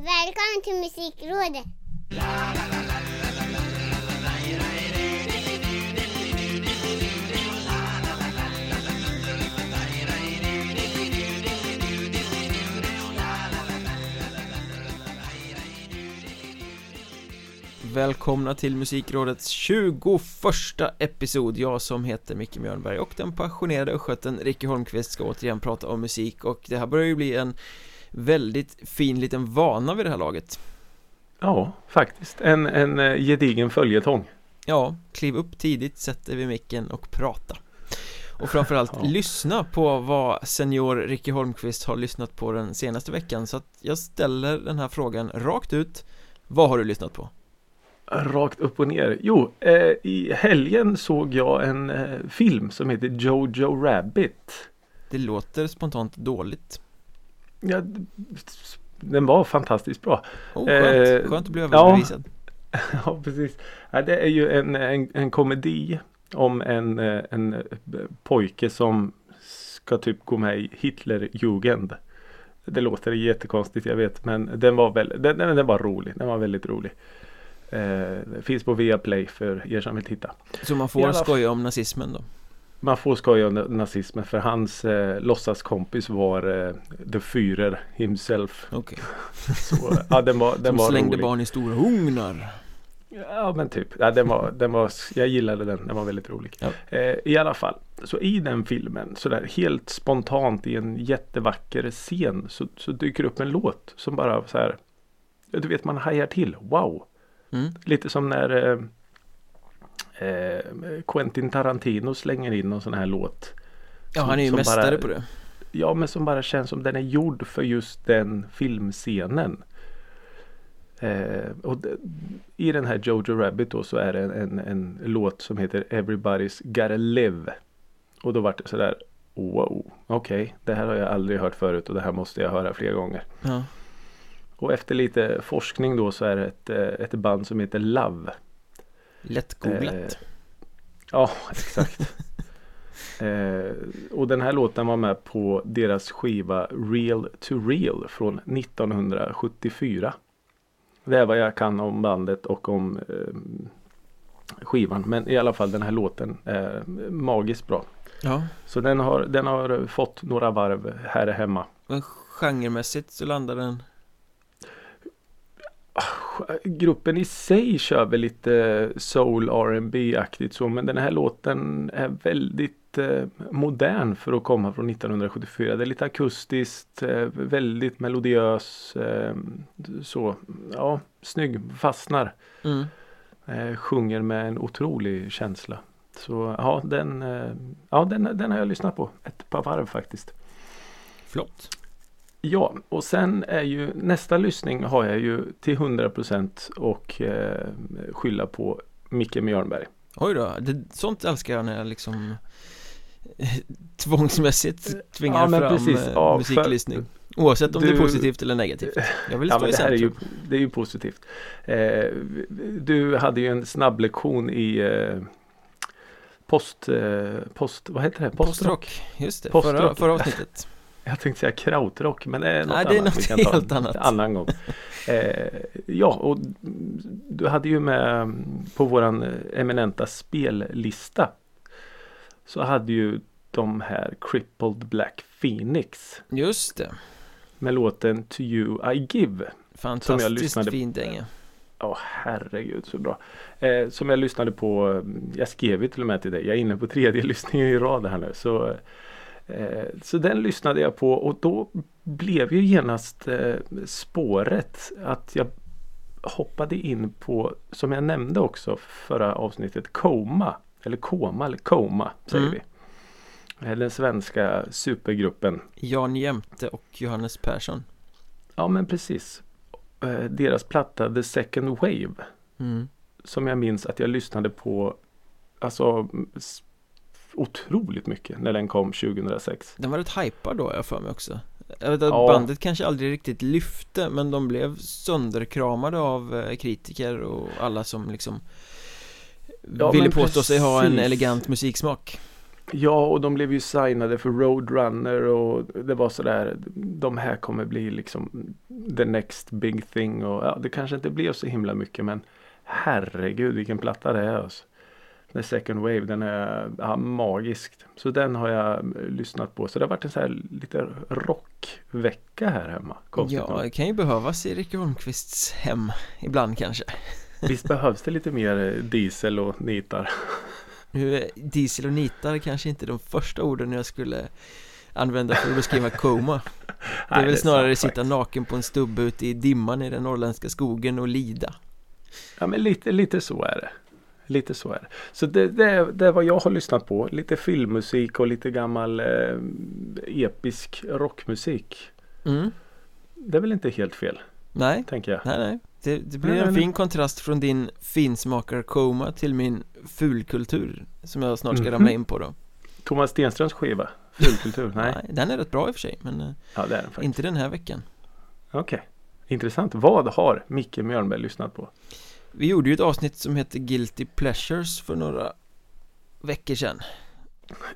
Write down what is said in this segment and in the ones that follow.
Välkommen till Musikrådet! Välkomna till Musikrådets 21 episod Jag som heter Micke Mjörnberg och den passionerade östgöten Ricky Holmqvist ska återigen prata om musik och det här börjar ju bli en väldigt fin liten vana vid det här laget Ja, faktiskt. En, en eh, gedigen följetong. Ja, kliv upp tidigt, sätt dig vid micken och prata och framförallt ja. lyssna på vad senior Ricky Holmqvist har lyssnat på den senaste veckan så att jag ställer den här frågan rakt ut Vad har du lyssnat på? Rakt upp och ner. Jo, eh, i helgen såg jag en eh, film som heter Jojo Rabbit. Det låter spontant dåligt. Ja, den var fantastiskt bra. Oh, skönt. Eh, skönt att bli överbevisad. Ja, ja precis. Ja, det är ju en, en, en komedi om en, eh, en pojke som ska typ gå med i Hitlerjugend. Det låter jättekonstigt jag vet men den var, väl, den, den var rolig. Den var väldigt rolig. Eh, finns på Viaplay för er som vill titta. Så man får skoja om nazismen då? Man får skoja om nazismen för hans eh, låtsaskompis var eh, The Führer himself. Okay. ja, den var, den som var slängde rolig. barn i stora ugnar. Ja men typ. Ja, den var, den var, jag gillade den. Den var väldigt rolig. Ja. Eh, I alla fall. Så i den filmen sådär helt spontant i en jättevacker scen så, så dyker upp en låt som bara så här. Du vet man hajar till. Wow. Mm. Lite som när eh, Quentin Tarantino slänger in någon sån här låt. Ja han är ju mästare bara, på det. Ja men som bara känns som den är gjord för just den filmscenen. Eh, och I den här Jojo Rabbit då så är det en, en, en, låt som heter Everybody's Gotta Live. Och då vart det sådär Wow, okej, okay, det här har jag aldrig hört förut och det här måste jag höra fler gånger. Ja. Och efter lite forskning då så är det ett, eh, ett band som heter Love. Lättgooglat. Eh, ja, exakt. eh, och den här låten var med på deras skiva Real to Real från 1974. Det är vad jag kan om bandet och om eh, skivan. Men i alla fall den här låten är magiskt bra. Ja. Så den har, den har fått några varv här hemma. Men genremässigt så landar den? Gruppen i sig kör väl lite soul R&B aktigt så men den här låten är väldigt eh, modern för att komma från 1974. Det är lite akustiskt, eh, väldigt melodiös, eh, så ja, snygg, fastnar. Mm. Sjunger med en otrolig känsla. Så ja, den, ja den, den har jag lyssnat på ett par varv faktiskt. Flott. Ja, och sen är ju nästa lyssning har jag ju till 100% och eh, skylla på Micke Mjörnberg. Oj då, det, sånt älskar jag när jag liksom tvångsmässigt tvingar ja, fram precis. Eh, ja, musiklyssning. Oavsett om du, det är positivt eller negativt. Jag vill ja, stå i det här är ju, det är ju positivt. Eh, du hade ju en snabb lektion i eh, post, eh, post, vad heter det? Postrock. Post Just det, Postrock. Förra, förra avsnittet. Jag tänkte säga krautrock men det är något Nej, det är annat. något helt annat. En annan gång. Eh, ja, och du hade ju med på våran eminenta spellista. Så hade ju de här Crippled Black Phoenix. Just det. Med låten To You I Give. Fantastiskt jag lyssnade... fin dänga. Ja, oh, herregud så bra. Eh, som jag lyssnade på. Jag skrev ju till och med till dig. Jag är inne på tredje lyssningen i rad här nu. Så Eh, så den lyssnade jag på och då blev ju genast eh, spåret att jag hoppade in på, som jag nämnde också förra avsnittet, Koma. Eller Koma eller Koma säger mm. vi. Den svenska supergruppen. Jan Jämte och Johannes Persson. Ja men precis. Eh, deras platta The Second Wave. Mm. Som jag minns att jag lyssnade på Alltså otroligt mycket när den kom 2006 Den var rätt hypad då jag för mig också jag vet att ja. bandet kanske aldrig riktigt lyfte men de blev sönderkramade av eh, kritiker och alla som liksom ja, Ville påstå sig ha en elegant musiksmak Ja, och de blev ju signade för Roadrunner och det var sådär. De här kommer bli liksom the next big thing och ja, det kanske inte blev så himla mycket men herregud vilken platta det är alltså. The Second Wave, den är ja, magiskt. Så den har jag eh, lyssnat på. Så det har varit en så här lite rockvecka här hemma. Konstigt Ja, det kan ju behövas i Ricky Holmqvists hem ibland kanske Visst behövs det lite mer eh, diesel och nitar. Nu är diesel och nitar kanske inte de första orden jag skulle använda för att beskriva koma Det är Nej, väl snarare sant sitta naken på en stubbe ute i dimman i den norrländska skogen och lida Ja men lite, lite så är det. Lite så är det. Så det, det, det är vad jag har lyssnat på. Lite filmmusik och lite gammal eh, episk rockmusik. mm. Det är väl inte helt fel, Nej, tänker jag. nej, nej Det, det blir Nej, en nej, fin kontrast från din finsmakar-koma till min fulkultur Som jag snart ska Mhm. ramla in på då Thomas Stenströms skiva, Fulkultur. Nej, Den är rätt bra i och för sig, men eh, ja den inte den här veckan Okej. Intressant. Vad har Micke Mjörnberg lyssnat på? Vi gjorde ju ett avsnitt som heter Guilty Pleasures för några veckor sedan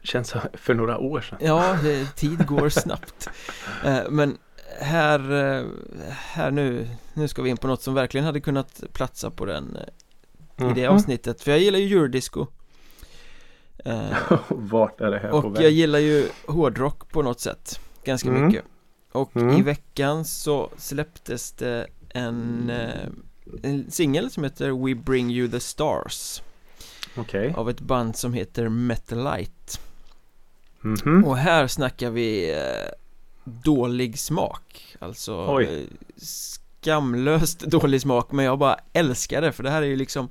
Känns för några år sedan. Ja, det, tid går snabbt Eh, Men här, eh, här nu, nu ska vi in på något som verkligen hade kunnat platsa på den eh, i det Mhm. avsnittet För jag gillar ju eurodisco Vart är det här på Och jag gillar ju hårdrock på något sätt Ganska Mm. mycket Och Mm. i veckan så släpptes det en, eh, en singel som heter We Bring You The Stars Okej. Av ett band som heter Metalite Mhm. Och här snackar vi eh, dålig smak Alltså Oj. eh, skamlöst dålig smak Men jag bara älskar det för det här är ju liksom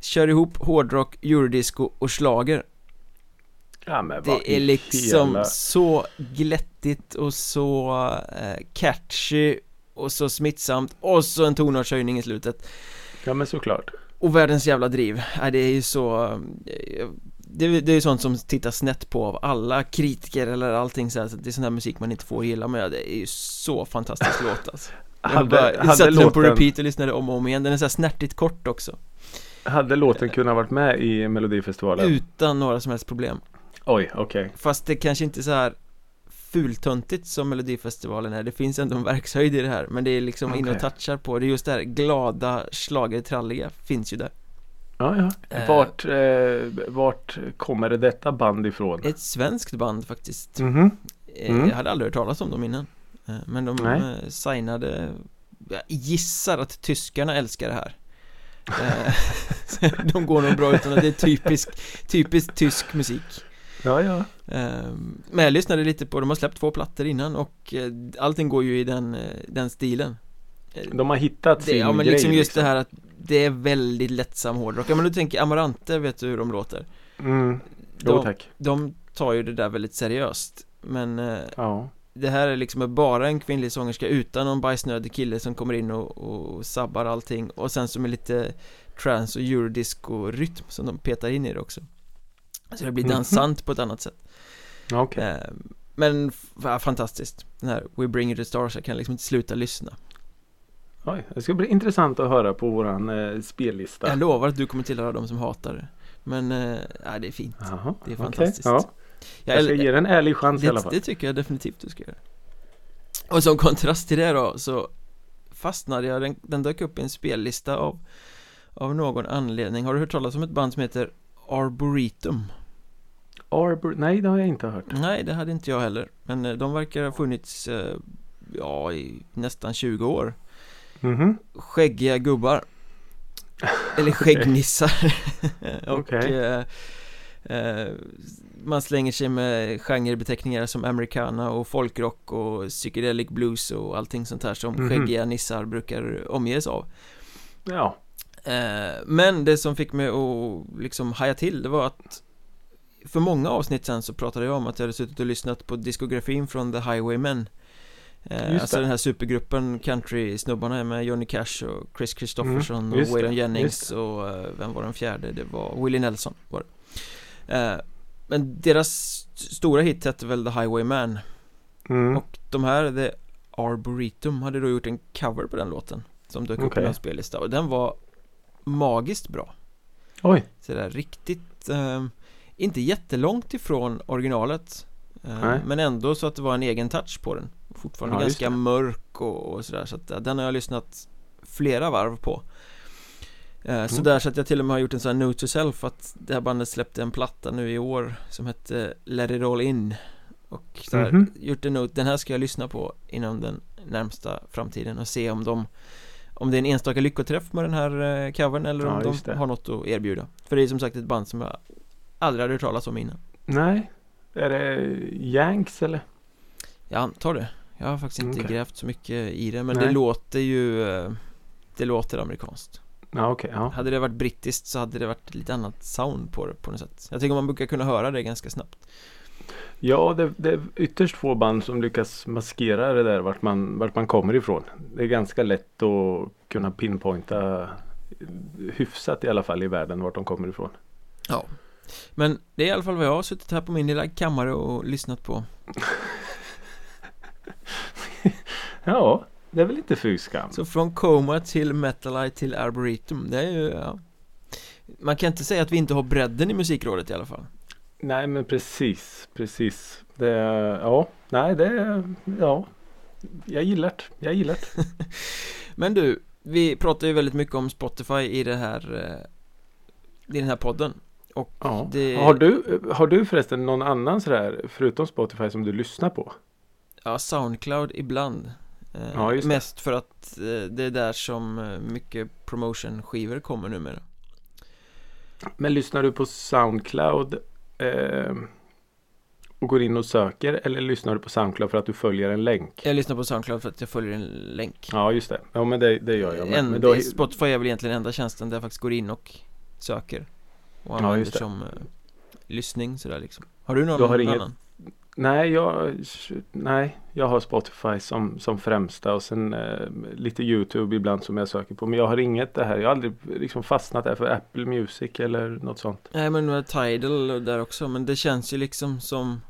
Kör ihop hårdrock, eurodisco och slager Ja, men Det är liksom hela- så glättigt och så eh, catchy och så smittsamt och så en tonartshöjning i slutet Ja men såklart. och världens jävla driv, Nej, det är ju så det, det är ju sånt som tittas snett på av alla kritiker eller allting så, här, så det är sån här musik man inte får gilla men det är ju så fantastisk låt alltså Jag Hade, bara hade, satte den på repeat och lyssnade om och om igen, den är så här snärtigt kort också hade låten kunnat varit med i Melodifestivalen? Utan några som helst problem Oj, okej. Fast det kanske inte så här fultöntigt som Melodifestivalen är Det finns ändå en verkshöjd i det här Men det är liksom in och Okej. touchar på Det är just det här glada, schlagertralliga finns ju där Ja, ja. Eh. Vart, eh, vart kommer det detta band ifrån? Ett svenskt band faktiskt Mhm. Eh, Mm. Jag hade aldrig hört talas om dem innan Eh, Men de Nej. signade Jag gissar att tyskarna älskar det här De går nog bra utan att det är typisk, typisk tysk musik Ja, ja. Ehm, Men jag lyssnade lite på, de har släppt två plattor innan och eh, allting går ju i den, eh, den stilen Eh, De har hittat det, sin Ja men grej. liksom just det här att det är väldigt lättsam hårdrock Ja men du tänker Amarante, vet du hur de låter? Mm. Jo, De, tack. de tar ju det där väldigt seriöst Men Ja. det här är liksom bara en kvinnlig sångerska utan någon bajsnödig kille som kommer in och, och sabbar allting Och sen som är lite trance och eurodisco-rytm som de petar in i det också Så det blir Mhm. dansant på ett annat sätt Okej. Eh, Men ja, fantastiskt Den här We Bring You The Stars, jag kan liksom inte sluta lyssna Oj, det ska bli intressant att höra på våran eh, spellista. Jag lovar att du kommer tillhöra de som hatar det Men, eh, ja, det är fint Jaha, Det är fantastiskt Ja, Jag jag ska ge den en ärlig chans i alla det, fall. det tycker jag definitivt du ska göra Och som kontrast till det då så fastnade jag, den, den dök upp i en spellista av av någon anledning Har du hört talas om ett band som heter Arboretum? Arbor, nej det har jag inte hört. Nej, det hade inte jag heller Men eh, de verkar ha funnits eh, Ja, i nästan 20 år Mhm. Skäggiga gubbar Eller skäggnissar Och Okej. eh, eh, Man slänger sig med genrebeteckningar som americana och folkrock och psychedelic blues och allting sånt här som Mhm. skäggiga nissar brukar omges av Ja. eh, Men det som fick mig att liksom haja till det var att För många avsnitt sen så pratade jag om att jag hade suttit och lyssnat på diskografin från The Highwaymen Eh, alltså den här supergruppen country-snubbarna med Johnny Cash och Chris Christopherson Mm, och Waylon Jennings och eh, vem var den fjärde? Det var Willie Nelson var det eh, Men deras st- stora hit hette väl The Highwayman Mm. och de här, The Arboretum, hade då gjort en cover på den låten Som dök upp Okej. på en spellista och den var magiskt bra Oj. Sådär riktigt eh, Inte jättelångt ifrån originalet eh, Nej. Men ändå så att det var en egen touch på den Fortfarande Ja, ganska mörk och, och sådär Så att den har jag lyssnat flera varv på eh, Så Mm. där så att jag till och med har gjort en sån här note to self att det här bandet släppte en platta nu i år Som hette Let it all in Och så här, Mhm. gjort en note, den här ska jag lyssna på inom den närmsta framtiden och se om de Om det är en enstaka lyckoträff med den här eh, covern eller Ja, om de har något att erbjuda För det är som sagt ett band som jag aldrig hade hört talas om innan Nej. Är det Yanks eller? Jag antar det Jag har faktiskt inte Okej. grävt så mycket i det men Nej. det låter ju eh, Det låter amerikanskt Ja okej, ja. Hade det varit brittiskt så hade det varit lite annat sound på det på något sätt Jag tycker man brukar kunna höra det ganska snabbt Ja, det, det är ytterst få band som lyckas maskera det där vart man, vart man kommer ifrån. Det är ganska lätt att kunna pinpointa hyfsat i alla fall i världen vart de kommer ifrån. Ja Men det är i alla fall vad jag har suttit här på min lilla kammare och lyssnat på Ja, det är väl inte fy skam. Så från Coma till Metalite till Arboretum Det är ju, ja Man kan inte säga att vi inte har bredden i musikrådet i alla fall Nej men precis, precis. Det, ja, nej det, ja. Jag gillar det, jag gillar det. Men du, vi pratar ju väldigt mycket om Spotify i det här eh, I den här podden Och Ja. det Har, du, har du förresten någon annan sådär, förutom Spotify som du lyssnar på? Ja, Soundcloud ibland eh, Ja. Mest för att eh, det är där som eh, mycket promotion-skivor kommer numera Men lyssnar du på Soundcloud eh, och går in och söker eller lyssnar du på Soundcloud för att du följer en länk? Jag lyssnar på Soundcloud för att jag följer en länk Ja just det, ja men det, det gör jag med. en, Men då, Spotify är väl egentligen enda tjänsten där jag faktiskt går in och söker Och Ja, använder det. som eh, lyssning sådär liksom Har du någon Du har inget- annan? nej, jag, nej, jag har Spotify som, som främsta och sen eh, lite YouTube ibland som jag söker på. Men jag har inget det här, jag har aldrig liksom fastnat där för Apple Music eller något sånt. Nej men Tidal och där också men det känns ju liksom som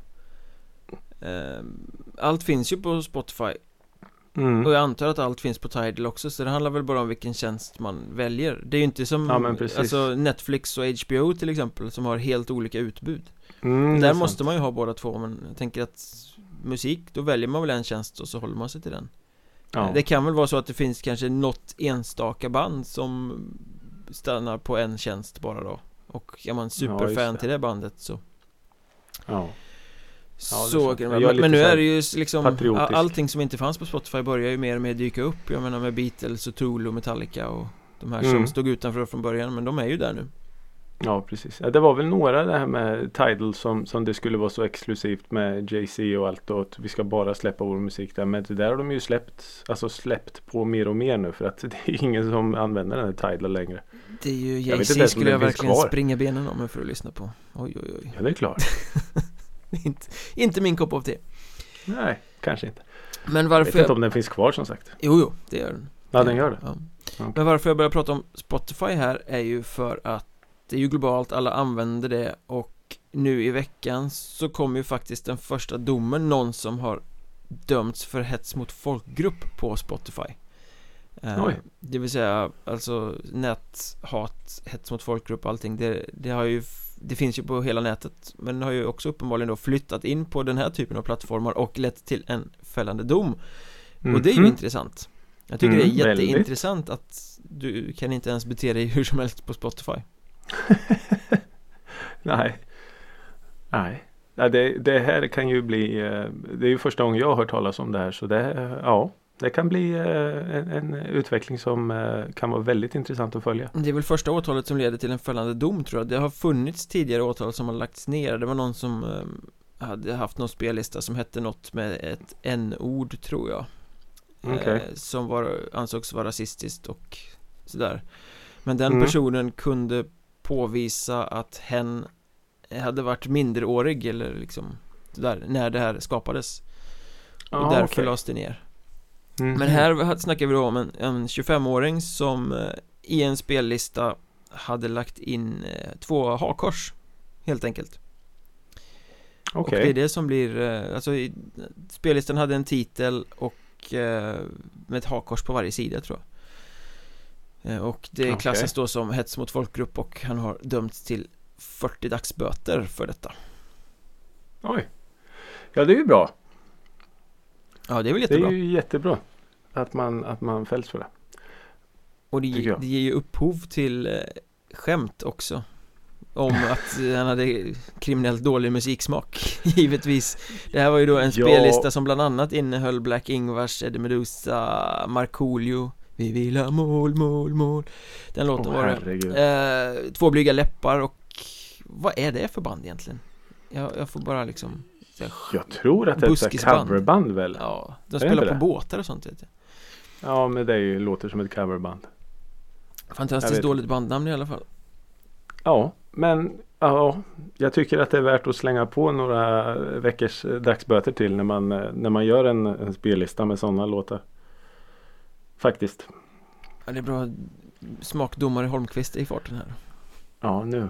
eh, Allt finns ju på Spotify Mm. Och jag antar att allt finns på Tidal också så det handlar väl bara om vilken tjänst man väljer Det är ju inte som Ja, alltså Netflix och HBO till exempel som har helt olika utbud Mm, Där sant. måste man ju ha båda två men jag tänker att Musik, då väljer man väl en tjänst och så håller man sig till den Ja. Det kan väl vara så att det finns kanske något enstaka band som stannar på en tjänst bara då Och är man superfan det. till det bandet så ja. Så är Men, men nu är det ju liksom patriotisk. Allting som inte fanns på Spotify börjar ju mer och mer dyka upp Jag menar med Beatles och Tool och Metallica och De här som Mm. stod utanför från början men de är ju där nu Ja precis. Ja, det var väl några det här med Tidal som, som det skulle vara så exklusivt med Jay-Z och allt och att vi ska bara släppa vår musik där. Men det där har de ju släppt, alltså släppt på mer och mer nu för att det är ingen som använder den här Tidal längre. Det är ju Jay-Z skulle jag verkligen kvar. springa benen om för att lyssna på Oj oj oj Ja det är klart. inte, inte min kopp av te Nej, kanske inte. Men Jag vet varför inte om den finns kvar som sagt. Jo jo, det gör den Ja den gör det. Ja. Men varför jag börjar prata om Spotify här är ju för att det är ju globalt, alla använder det och nu i veckan så kom ju faktiskt den första domen någon som har dömts för hets mot folkgrupp på Spotify Eh, Oj. Det vill säga alltså näthat, hets mot folkgrupp och allting det, det har ju Det finns ju på hela nätet Men har ju också uppenbarligen då flyttat in på den här typen av plattformar och lett till en fällande dom och det är ju Mhm. intressant Jag tycker Mm, det är väldigt. jätteintressant att du kan inte ens bete dig hur som helst på Spotify Nej. Nej. Ja, det, det här kan ju bli, eh, det är ju första gången jag har hört talas om det här så det, ja. Det kan bli eh, en, en utveckling som eh, kan vara väldigt intressant att följa. Det är väl första åtalet som leder till en fällande dom tror jag. Det har funnits tidigare åtal som har lagts ner. Det var någon som eh, hade haft någon spellista som hette något med ett n-ord tror jag. Eh, Som var, ansågs vara rasistiskt och sådär. Men den Mm. personen kunde påvisa att hen hade varit minderårig eller liksom sådär, när det här skapades. Och Ja, därför okej. lades det ner Mhm. Men här snackar vi då om en, en 25-åring som eh, i en spellista hade lagt in eh, två hakkors Helt enkelt Och Okej. det är det som blir, eh, alltså i, spellistan hade en titel och eh, med ett hakkors på varje sida tror jag eh, Och det Okej. klassas då som hets mot folkgrupp och han har dömts till 40 dagsböter för detta Oj. Ja, det är ju bra. Ja det är väl Det jättebra är ju jättebra att man, att man fälls för det. Och det, det ger ju upphov till eh, skämt också Om att han hade kriminellt dålig musiksmak Givetvis Det här var ju då en Ja. spellista som bland annat innehöll Black Ingvars, Eddie Meduza, Markoolio Vi vill ha mål, mål, mål Den låten Åh, var det eh, Två blyga läppar och Vad är det för band egentligen? Jag, jag får bara liksom här, Jag tror att det är ett coverband väl? Ja, de spelar på det? båtar och sånt vet jag Ja, men det är ju, låter som ett coverband. Fantastiskt dåligt bandnamn i alla fall Ja, men ja, jag tycker att det är värt att slänga på några veckors dagsböter till när man, när man gör en, en spellista med sådana låtar. Faktiskt. Ja, det är bra smakdomare Holmqvist i farten här Ja, nu.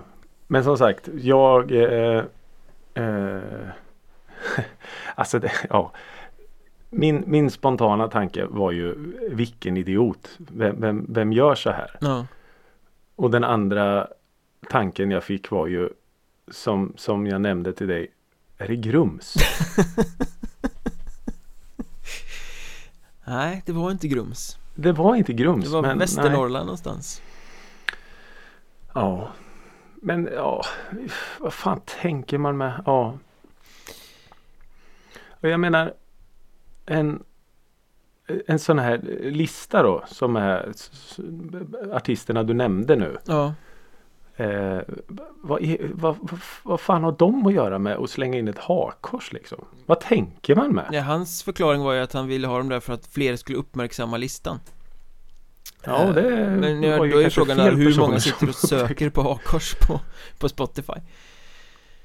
Men som sagt, jag... Eh, eh, alltså, det, ja. Min, min spontana tanke var ju vilken idiot. Vem, vem, vem gör så här? Ja, Och den andra tanken jag fick var ju som, som jag nämnde till dig. Är det Grums? nej det var inte Grums Det var inte Grums. Det var men, Västernorrland någonstans Nej, ja. Men ja, vad fan tänker man med? Ja. Och jag menar en, en sån här lista då som är artisterna du nämnde nu. Ja, Eh, vad, vad, vad, vad fan har de att göra med att slänga in ett hakkors liksom? Vad tänker man med? ja hans förklaring var ju att han ville ha dem där för att fler skulle uppmärksamma listan Ja, det Eh, Men var nu, ju då är frågan där hur många sitter och söker på hakkors på, på Spotify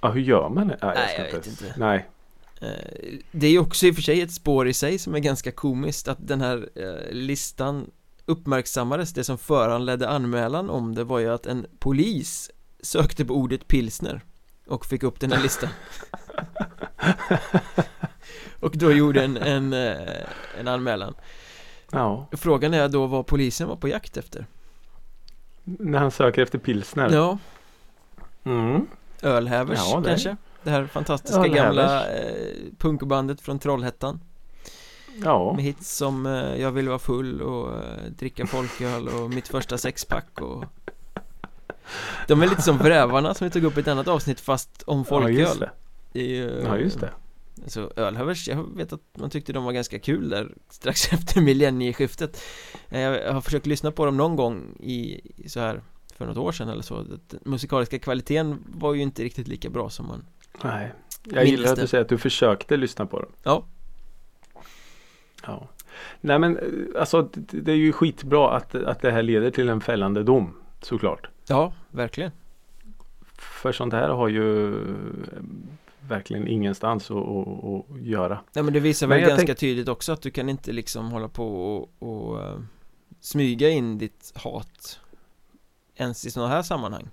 Ja, hur gör man det? Nej, Nej, ska jag vet inte. Nej. Eh, Det är ju också i och för sig ett spår i sig som är ganska komiskt att den här eh, listan uppmärksammades. Det som föranledde anmälan om det var ju att en polis sökte på ordet pilsner och fick upp den här listan. Och då gjorde en, en, eh, en anmälan. Ja, Frågan är då vad polisen var på jakt efter. När han söker efter pilsner. Ja, Mm. Ölhävers Ja, kanske Det här fantastiska Ölhävers. gamla eh, punkbandet från Trollhättan Ja, Med hits som eh, Jag vill vara full och eh, dricka folköl och mitt första sexpack och De är lite som Vrävarna som vi tog upp i ett annat avsnitt fast om ja folköl just det. Ju, Ja, just det. Så Ölhävers, jag vet att man tyckte de var ganska kul där strax efter millennieskiftet Eh, Jag har försökt lyssna på dem någon gång i i så här för något år sedan eller så Den musikaliska kvaliteten var ju inte riktigt lika bra som man Nej. Jag gillar att du säger att du försökte lyssna på dem. Ja, Ja. Nej men eh, alltså det, är ju skitbra att, att det här leder till en fällande dom. Såklart. ja, verkligen För sånt här har ju eh, verkligen ingenstans att, att, att göra. Nej men det visar Men väl ganska tänk- tydligt också att du kan inte liksom hålla på och, och eh, smyga in ditt hat ens i sådana här sammanhang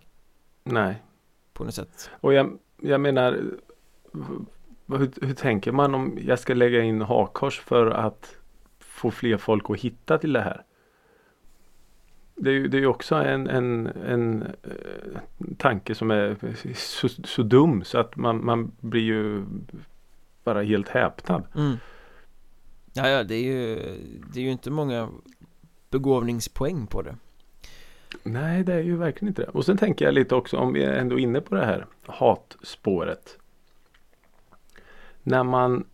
Nej. på något sätt. Och jag, jag menar hur, hur tänker man om jag ska lägga in hakkors för att få fler folk att hitta till det här? Det är ju det är också en, en, en eh, tanke som är så, så dum så att man, man blir ju bara helt häpnad. Mm. Ja, ja, det är ju, det är ju inte många begåvningspoäng på det. Nej, det är ju verkligen inte det. Och sen tänker jag lite också om vi är ändå inne på det här hatspåret. När man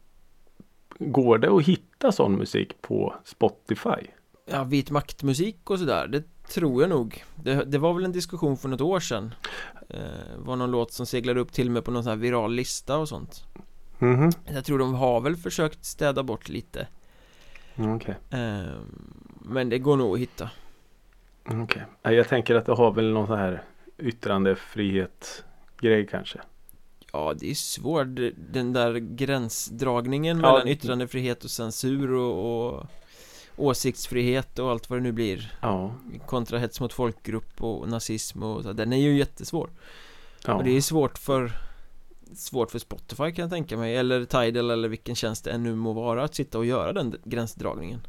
Går det att hitta sån musik på Spotify? Ja, vit maktmusik och sådär, det tror jag nog. Det, det var väl en diskussion för något år sedan. Eh, var någon låt som seglade upp till mig på någon sån här viral lista och sånt. Mhm. Jag tror de har väl försökt städa bort lite. Mm, Okej. Eh, men det går nog att hitta. Mm, okej. Nej, Jag tänker att det har väl någon sån här yttrandefrihet grej kanske. Ja, det är svårt. Den där gränsdragningen Ja. mellan yttrandefrihet och censur och, och åsiktsfrihet och allt vad det nu blir Ja. kontra hets mot folkgrupp och nazism och så. Den är ju jättesvår. ja. Och det är svårt för Svårt för Spotify kan jag tänka mig Eller Tidal eller vilken tjänst det ännu må vara att sitta och göra den gränsdragningen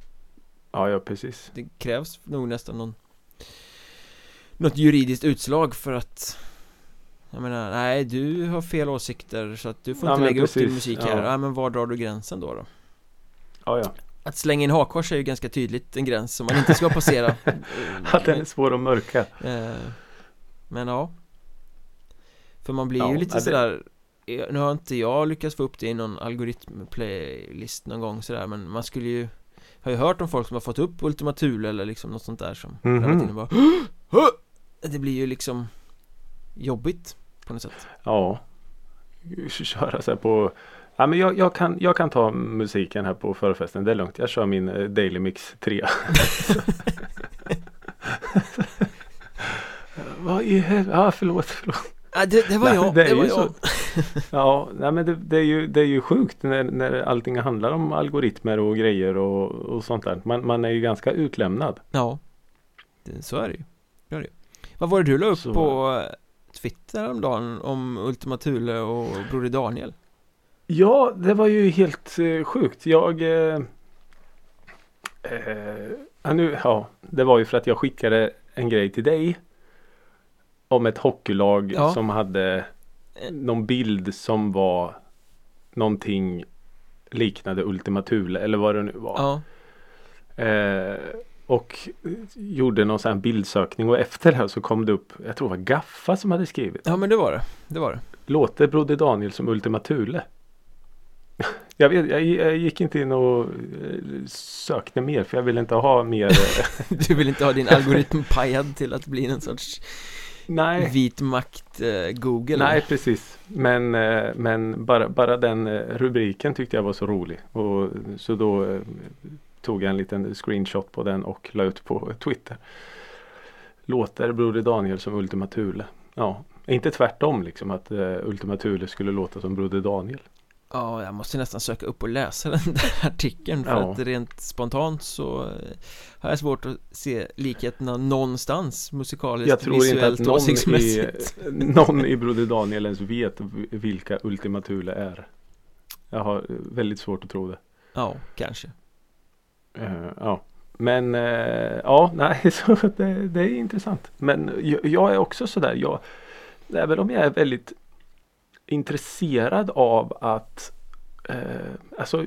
ja, ja precis. Det krävs nog nästan någon Något juridiskt utslag för att Jag menar, nej du har fel åsikter så att du får Ja, inte lägga upp din precis, musik här Ja men var drar du gränsen då då? Ja, ja. Att slänga in hakkors är ju ganska tydligt en gräns som man inte ska passera Att den är svår att mörka. Eh, Men ja För man blir Ja, ju lite det- sådär eh, Nu har inte jag lyckats få upp det i någon algoritmplaylist någon gång sådär Men man skulle ju Har ju hört om folk som har fått upp Ultima Thule eller liksom något sånt där som in och bara "Hå!" Det blir ju liksom Jobbigt på något sätt Ja. Köra så här på Ja men jag, jag, kan, jag kan ta musiken här på förfesten, det är lugnt. Jag kör min eh, Daily Mix 3. Vad i helvete? Ja förlåt, förlåt. Ah, det, det var Nej, jag, det det, var jag Ja, nej, men det, det, är ju, det är ju sjukt när, när allting handlar om algoritmer och grejer och, och sånt där. Man, man är ju ganska utlämnad. Ja Så är det ju är det. Vad var det du la upp Så- på eh, Twitter häromdagen om Ultima Thule och Broder Daniel? Ja, det var ju helt eh, sjukt. Jag eh, eh, ja, nu, ja, det var ju för att jag skickade en grej till dig. Om ett hockeylag Ja. som hade någon bild som var någonting liknande Ultima Thule eller vad det nu var. Ja, Eh, och gjorde någon sån här bildsökning och efter det här så kom det upp, jag tror det var Gaffa som hade skrivit. ja men det var det, det var det Låter Broder Daniel som Ultima Thule? Jag, vet, jag, jag gick inte in och eh, sökte mer för jag ville inte ha mer. eh, Du vill inte ha din algoritm pajad till att bli en sorts nej, vit makt eh, Google nej precis. Men, eh, men bara, bara den eh, rubriken tyckte jag var så rolig. Och, så då eh, tog jag en liten screenshot på den och la ut på Twitter. Låter Broder Daniel som Ultima Thule? Ja, inte tvärtom liksom att eh, Ultima Thule skulle låta som Broder Daniel. Ja, jag måste nästan söka upp och läsa den där artikeln för Ja. att rent spontant så eh, har jag svårt att se likheterna någonstans musikaliskt, Jag tror inte visuellt, att någon i, någon i Broder Daniel ens vet vilka Ultima Thule är. Jag har eh, väldigt svårt att tro det. Ja, kanske Eh, ja. Men eh, ja, nej, så det, det är intressant. Men jag, jag är också sådär, jag, även om jag är väldigt intresserad av att eh, alltså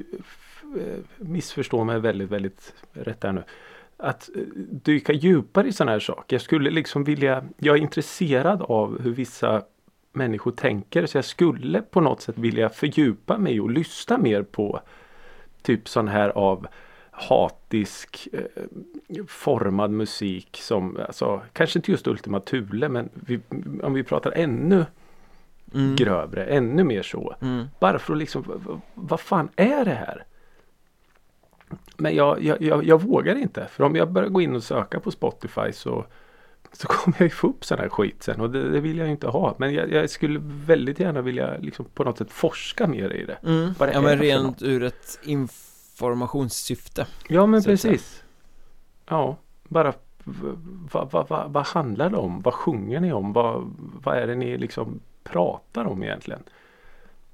eh, missförstå mig väldigt, väldigt rätt här nu. Att eh, dyka djupare i sådana här saker. Jag skulle liksom vilja, jag är intresserad av hur vissa människor tänker så jag skulle på något sätt vilja fördjupa mig och lyssna mer på typ sån här av hatisk eh, formad musik som alltså, kanske inte just Ultima Thule men vi, om vi pratar ännu mm. grövre, ännu mer så. Mm. Bara för att liksom, vad fan är det här? Men jag, jag, jag, jag vågar inte. För om jag börjar gå in och söka på Spotify så, så kommer jag ju få upp sån här skit sen. Och det, det vill jag ju inte ha. Men jag, jag skulle väldigt gärna vilja liksom på något sätt forska mer i det. Mm. Det Ja men rent ur ett informationssyfte Ja men precis. Ja, bara vad va, va, vad handlar det om? Vad sjunger ni om? Vad, vad är det ni liksom pratar om egentligen?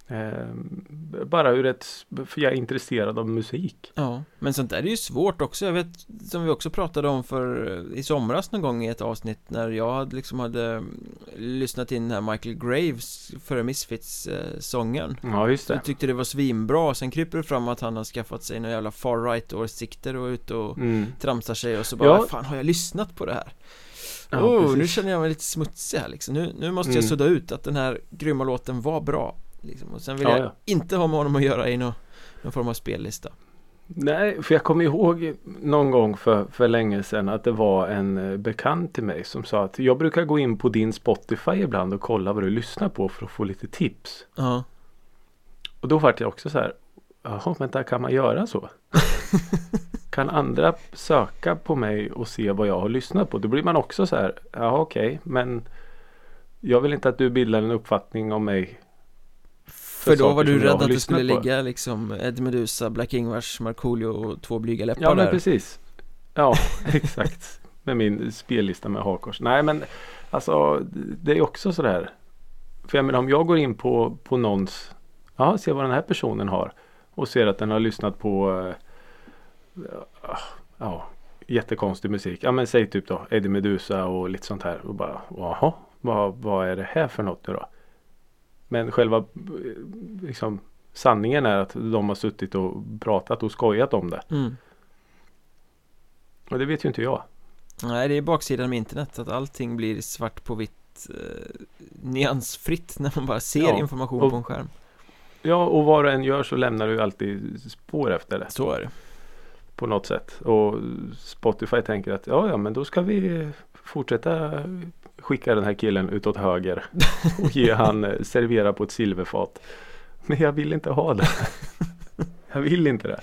Ehm, bara ur ett, för jag är intresserad av musik. Ja, men sånt där är ju svårt också Jag vet, som vi också pratade om för eh, i somras någon gång i ett avsnitt när jag hade liksom hade mm, lyssnat in här Michael Graves före Misfits-sången Ja just det. jag tyckte det var svinbra, sen kryper det fram att han har skaffat sig några jävla far right åsikter och är ute och Mm. tramsar sig och så bara, Ja. fan har jag lyssnat på det här? Ja, oh, precis. nu känner jag mig lite smutsig här liksom, nu, nu måste jag Mm. sudda ut att den här grymma låten var bra liksom. Och sen vill Ja, jag ja. inte ha med honom att göra i någon, någon form av spellista Nej, för jag kommer ihåg någon gång för, för länge sedan att det var en eh, bekant till mig som sa att jag brukar gå in på din Spotify ibland och kolla vad du lyssnar på för att få lite tips. Ja, Och då vart jag också så här. Jaha, vänta, kan man göra så? kan andra söka på mig och se vad jag har lyssnat på? Då blir man också så här. Ja, okej, men jag vill inte att du bildar en uppfattning om mig. För då var du rädd att det skulle på. ligga liksom Ed Meduza, Black Ingvars, Markoolio och två blyga läppar Ja, men där precis. Ja, exakt. Med min spellista med hakors. Nej, men alltså det är också sådär. För jag menar om jag går in på, på någons, ja, ser vad den här personen har och ser att den har lyssnat på eh, ja, jättekonstig musik. Ja men säg typ då Eddie Meduza och lite sånt här. Och bara, jaha, vad, vad är det här för något nu då? Men själva liksom, sanningen är att de har suttit och pratat och skojat om det. Mm. Och det vet ju inte jag. Nej, det är baksidan med internet att allting blir svart på vitt eh, nyansfritt när man bara ser Ja, information och- på en skärm. Ja, och vad du än gör så lämnar du alltid spår efter det Så är det. på något sätt. Och Spotify tänker att ja, ja, men då ska vi fortsätta skicka den här killen utåt höger och ge han eh, servera på ett silverfat. Men jag vill inte ha det. Jag vill inte det.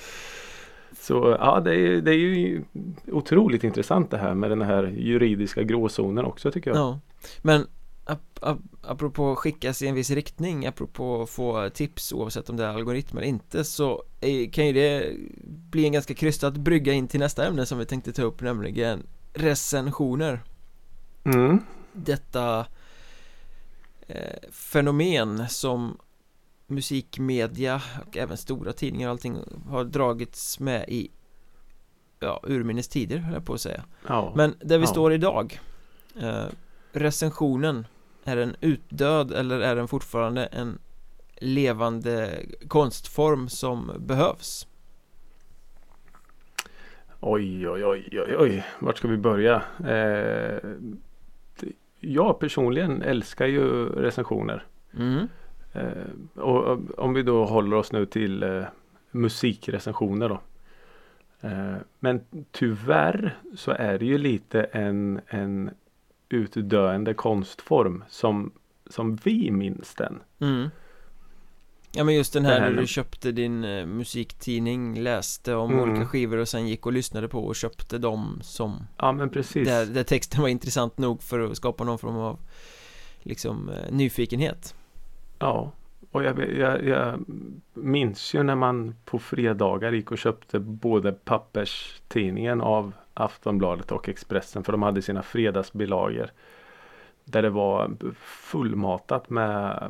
Så ja, det är, det är ju otroligt intressant det här med den här juridiska gråzonen också tycker jag. Ja. Men ap ap apropå skickas i en viss riktning, apropå få tips oavsett om det är algoritmer eller inte så är, kan ju det bli en ganska krystad brygga in till nästa ämne som vi tänkte ta upp nämligen recensioner. Mm. Detta eh, fenomen som musikmedia och även stora tidningar och allting har dragits med i ja, urminnes tider höll jag på att säga. Ja. Men där vi Ja. står idag eh, Recensionen Är den utdöd eller är den fortfarande en levande konstform som behövs? Oj, oj, oj, oj, oj. Vart ska vi börja? Eh, jag personligen älskar ju recensioner. Mm. Eh, och om vi då håller oss nu till eh, musikrecensioner då. Eh, men tyvärr så är det ju lite en, en utdöende konstform som, som vi minns den. Mm. Ja men just den här här när du köpte din eh, musiktidning Läste om Mm. olika skivor och sen gick och lyssnade på och köpte dem som Ja men precis. där, där texten var intressant nog för att skapa någon form av Liksom eh, nyfikenhet Ja, och jag, jag, jag minns ju när man på fredagar gick och köpte både papperstidningen av Aftonbladet och Expressen för de hade sina fredagsbilagor. Där det var fullmatat med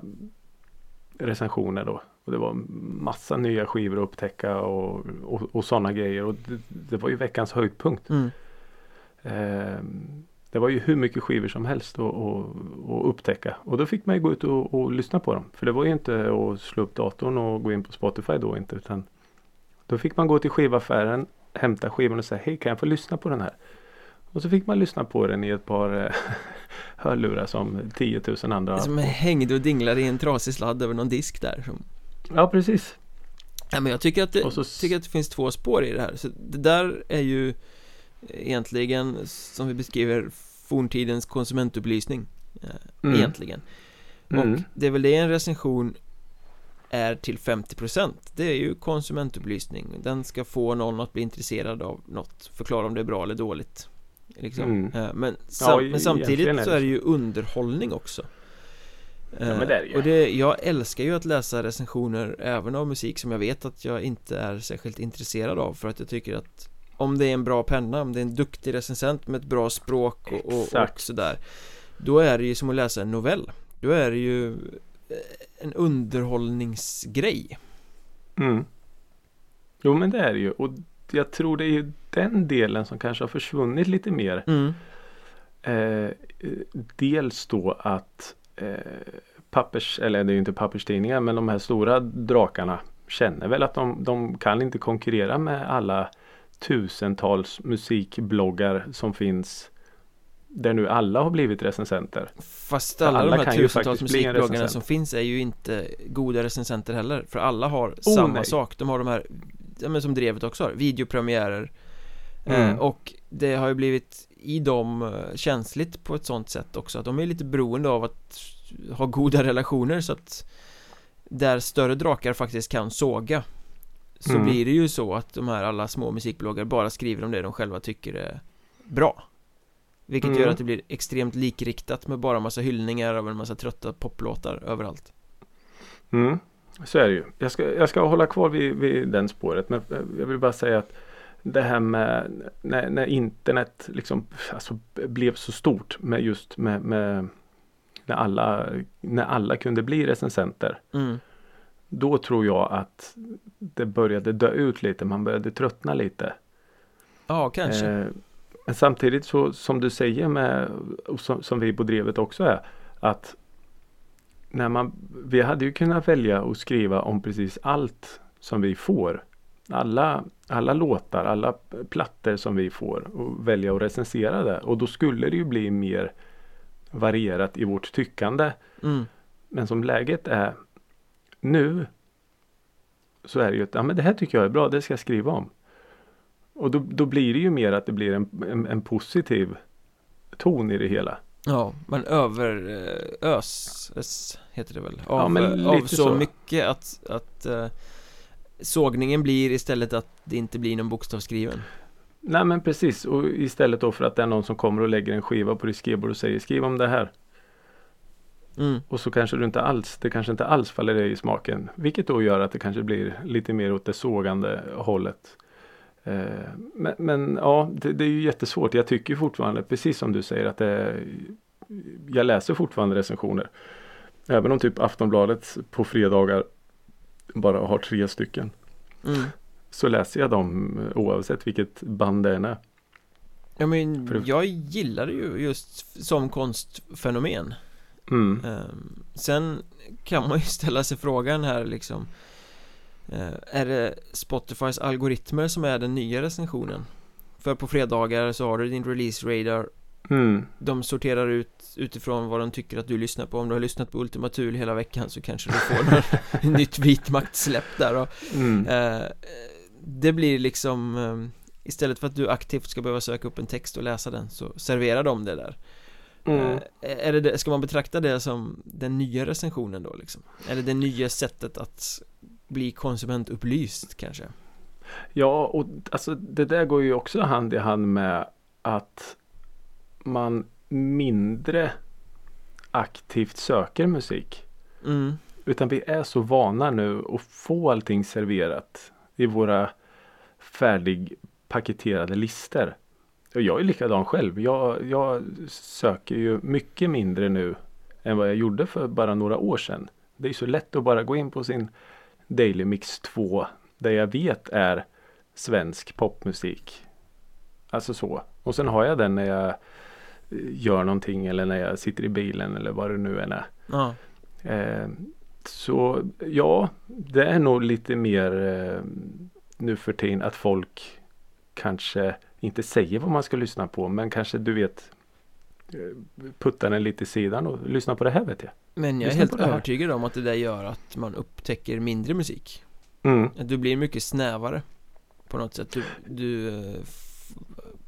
recensioner då. Och det var massa nya skivor att upptäcka och, och, och sådana grejer. Och det, det var ju veckans höjdpunkt. mm. Ehm, det var ju hur mycket skivor som helst att, upptäcka. Och då fick man gå ut och, och lyssna på dem. För det var ju inte att slå upp datorn och gå in på Spotify då inte. Utan då fick man gå till skivaffären, hämta skivan och säga hej kan jag få lyssna på den här? Och så fick man lyssna på den i ett par eh, hörlurar som 10 000 andra. Som hängde och dinglade i en trasig sladd över någon disk där som Ja precis. Ja men jag tycker att, det, så tycker att det finns två spår i det här Så det där är ju Egentligen som vi beskriver Forntidens konsumentupplysning eh, Mm. Egentligen Mm. Och det är väl det en recension Är till 50% Det är ju konsumentupplysning Den ska få någon att bli intresserad av något Förklara om det är bra eller dåligt liksom. Mm. Eh, men, Ja, sam- e- men samtidigt är så är det ju underhållning också Ja, men det är det ju. Eh, Och det, jag älskar ju att läsa recensioner även av musik som jag vet att jag inte är särskilt intresserad av för att jag tycker att om det är en bra penna, om det är en duktig recensent med ett bra språk och, och, och sådär Då är det ju som att läsa en novell Då är det ju eh, en underhållningsgrej Mm. Jo men det är det ju. Och jag tror det är ju den delen som kanske har försvunnit lite mer. mm. Eh, dels då att eh, pappers, eller det är ju inte papperstidningar, men de här stora drakarna känner väl att de, de kan inte konkurrera med alla tusentals musikbloggar som finns där nu alla har blivit recensenter. Fast alla, alla de här tusentals musikbloggarna som finns är ju inte goda recensenter heller För alla har samma nej. sak De har de här, ja men som Drevet också har, videopremiärer Mm. eh, Och det har ju blivit i dem eh, känsligt på ett sånt sätt också att de är lite beroende av att ha goda relationer så att Där större drakar faktiskt kan såga Så Mm. blir det ju så att de här alla små musikbloggar bara skriver om det de själva tycker är bra Vilket Mm. gör att det blir extremt likriktat med bara massa hyllningar av en massa trötta poplåtar överallt Mm, så är det ju. Jag ska, jag ska hålla kvar vid, vid den spåret. Men jag vill bara säga att det här med när, när internet liksom alltså, blev så stort med just med, med när, alla, när alla kunde bli recensenter. mm. Då tror jag att det började dö ut lite. Man började tröttna lite. Ja, kanske Eh, Men samtidigt så som du säger med som, som vi på drevet också är att när man, vi hade ju kunnat välja att skriva om precis allt som vi får. Alla, alla låtar, alla plattor som vi får och välja att recensera det. Och då skulle det ju bli mer varierat i vårt tyckande. mm. Men som läget är nu så är det ju att ja, men det här tycker jag är bra, det ska jag skriva om. Och då, då blir det ju mer att det blir en, en, en positiv ton i det hela. Ja, man överöses heter det väl av, Ja, men av lite så, så. mycket att, att eh, sågningen blir istället att det inte blir någon bokstavsskriven Nej men precis och istället då för att det är någon som kommer och lägger en skiva på ditt skrivbord och säger skriv om det här. mm. Och så kanske du inte alls, det kanske inte alls faller dig i smaken. Vilket då gör att det kanske blir lite mer åt det sågande hållet. Eh, men, men ja, det, det är ju jättesvårt. Jag tycker fortfarande, precis som du säger, att det jag läser fortfarande recensioner. Även om typ Aftonbladet på fredagar bara har tre stycken. Mm. Så läser jag dem oavsett vilket band det än är. Ja men För- jag gillar det ju just som konstfenomen Mm. Ehm, Sen kan man ju ställa sig frågan här liksom Är det Spotifys algoritmer som är den nya recensionen? För på fredagar så har du din release radar Mm. De sorterar ut utifrån vad de tycker att du lyssnar på Om du har lyssnat på Ultima Thule hela veckan så kanske du får nytt vitmaktsläpp där och, Mm. eh, Det blir liksom eh, Istället för att du aktivt ska behöva söka upp en text och läsa den så serverar de det där Mm. Eh, Är det, ska man betrakta det som den nya recensionen då liksom? Eller det nya sättet att bli konsumentupplyst kanske? Ja, och alltså det där går ju också hand i hand med att man mindre aktivt söker musik. Mm, Utan vi är så vana nu att få allting serverat i våra färdigpaketerade listor. Och jag är likadan själv. Jag, jag söker ju mycket mindre nu än vad jag gjorde för bara några år sedan. Det är så lätt att bara gå in på sin Daily Mix 2 där jag vet är svensk popmusik. Alltså så. Och sen har jag den när jag eh, gör någonting eller när jag sitter i bilen eller vad det nu än är. ja, Eh, så ja, det är nog lite mer eh, nu för tiden att folk kanske inte säger vad man ska lyssna på men kanske du vet puttar den lite i sidan och lyssnar på det här vet jag. Men jag är helt övertygad om att det där gör att man upptäcker mindre musik Mm. Att du blir mycket snävare På något sätt Du, du eh,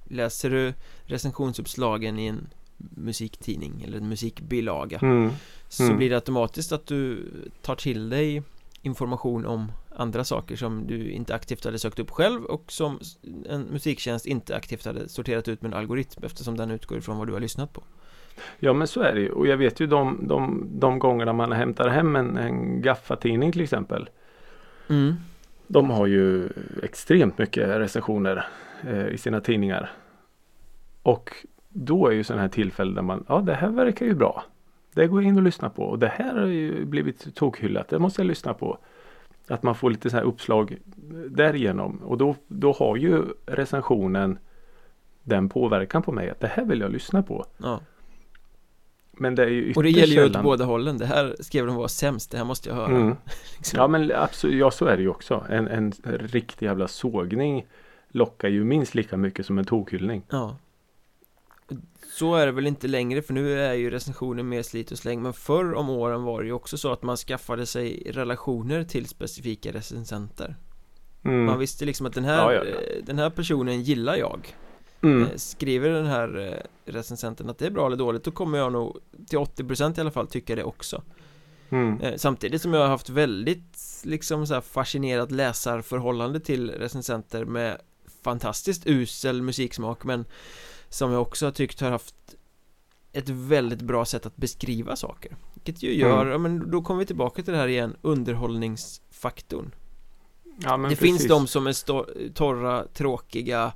Läser du recensionsuppslagen i en musiktidning eller en musikbilaga Mm. Så Mm. blir det automatiskt att du tar till dig information om andra saker som du inte aktivt hade sökt upp själv och som en musiktjänst inte aktivt hade sorterat ut med en algoritm eftersom den utgår ifrån vad du har lyssnat på. Ja men så är det ju. Och jag vet ju de, de, de gångerna man hämtar hem en, en gaffatidning till exempel. Mm. De har ju extremt mycket recensioner eh, i sina tidningar. Och då är ju sådana här tillfällen där man, ja det här verkar ju bra. Det går jag in och lyssnar på och det här har ju blivit tokhyllat, det måste jag lyssna på. Att man får lite så här uppslag därigenom och då, då har ju recensionen den påverkan på mig att det här vill jag lyssna på. Ja. Men det är ju Och det gäller ju åt båda hållen. Det här skrev de var sämst, det här måste jag höra. Mm. Liksom. Ja men absolut, ja så är det ju också. En, en riktig jävla sågning lockar ju minst lika mycket som en tokhyllning. Ja. Så är det väl inte längre för nu är ju recensionen mer slit och släng Men förr om åren var det ju också så att man skaffade sig relationer till specifika recensenter Mm. Man visste liksom att den här, Ja, ja, ja. eh, den här personen gillar jag Mm. Eh, Skriver den här eh, recensenten att det är bra eller dåligt Då kommer jag nog till 80% i alla fall tycka det också Mm. Eh, Samtidigt som jag har haft väldigt liksom så här fascinerat läsarförhållande till recensenter med fantastiskt usel musiksmak men som jag också har tyckt har haft ett väldigt bra sätt att beskriva saker Vilket ju gör, Mm. ja men då kommer vi tillbaka till det här igen, underhållningsfaktorn Ja, Det precis. finns de som är torra, tråkiga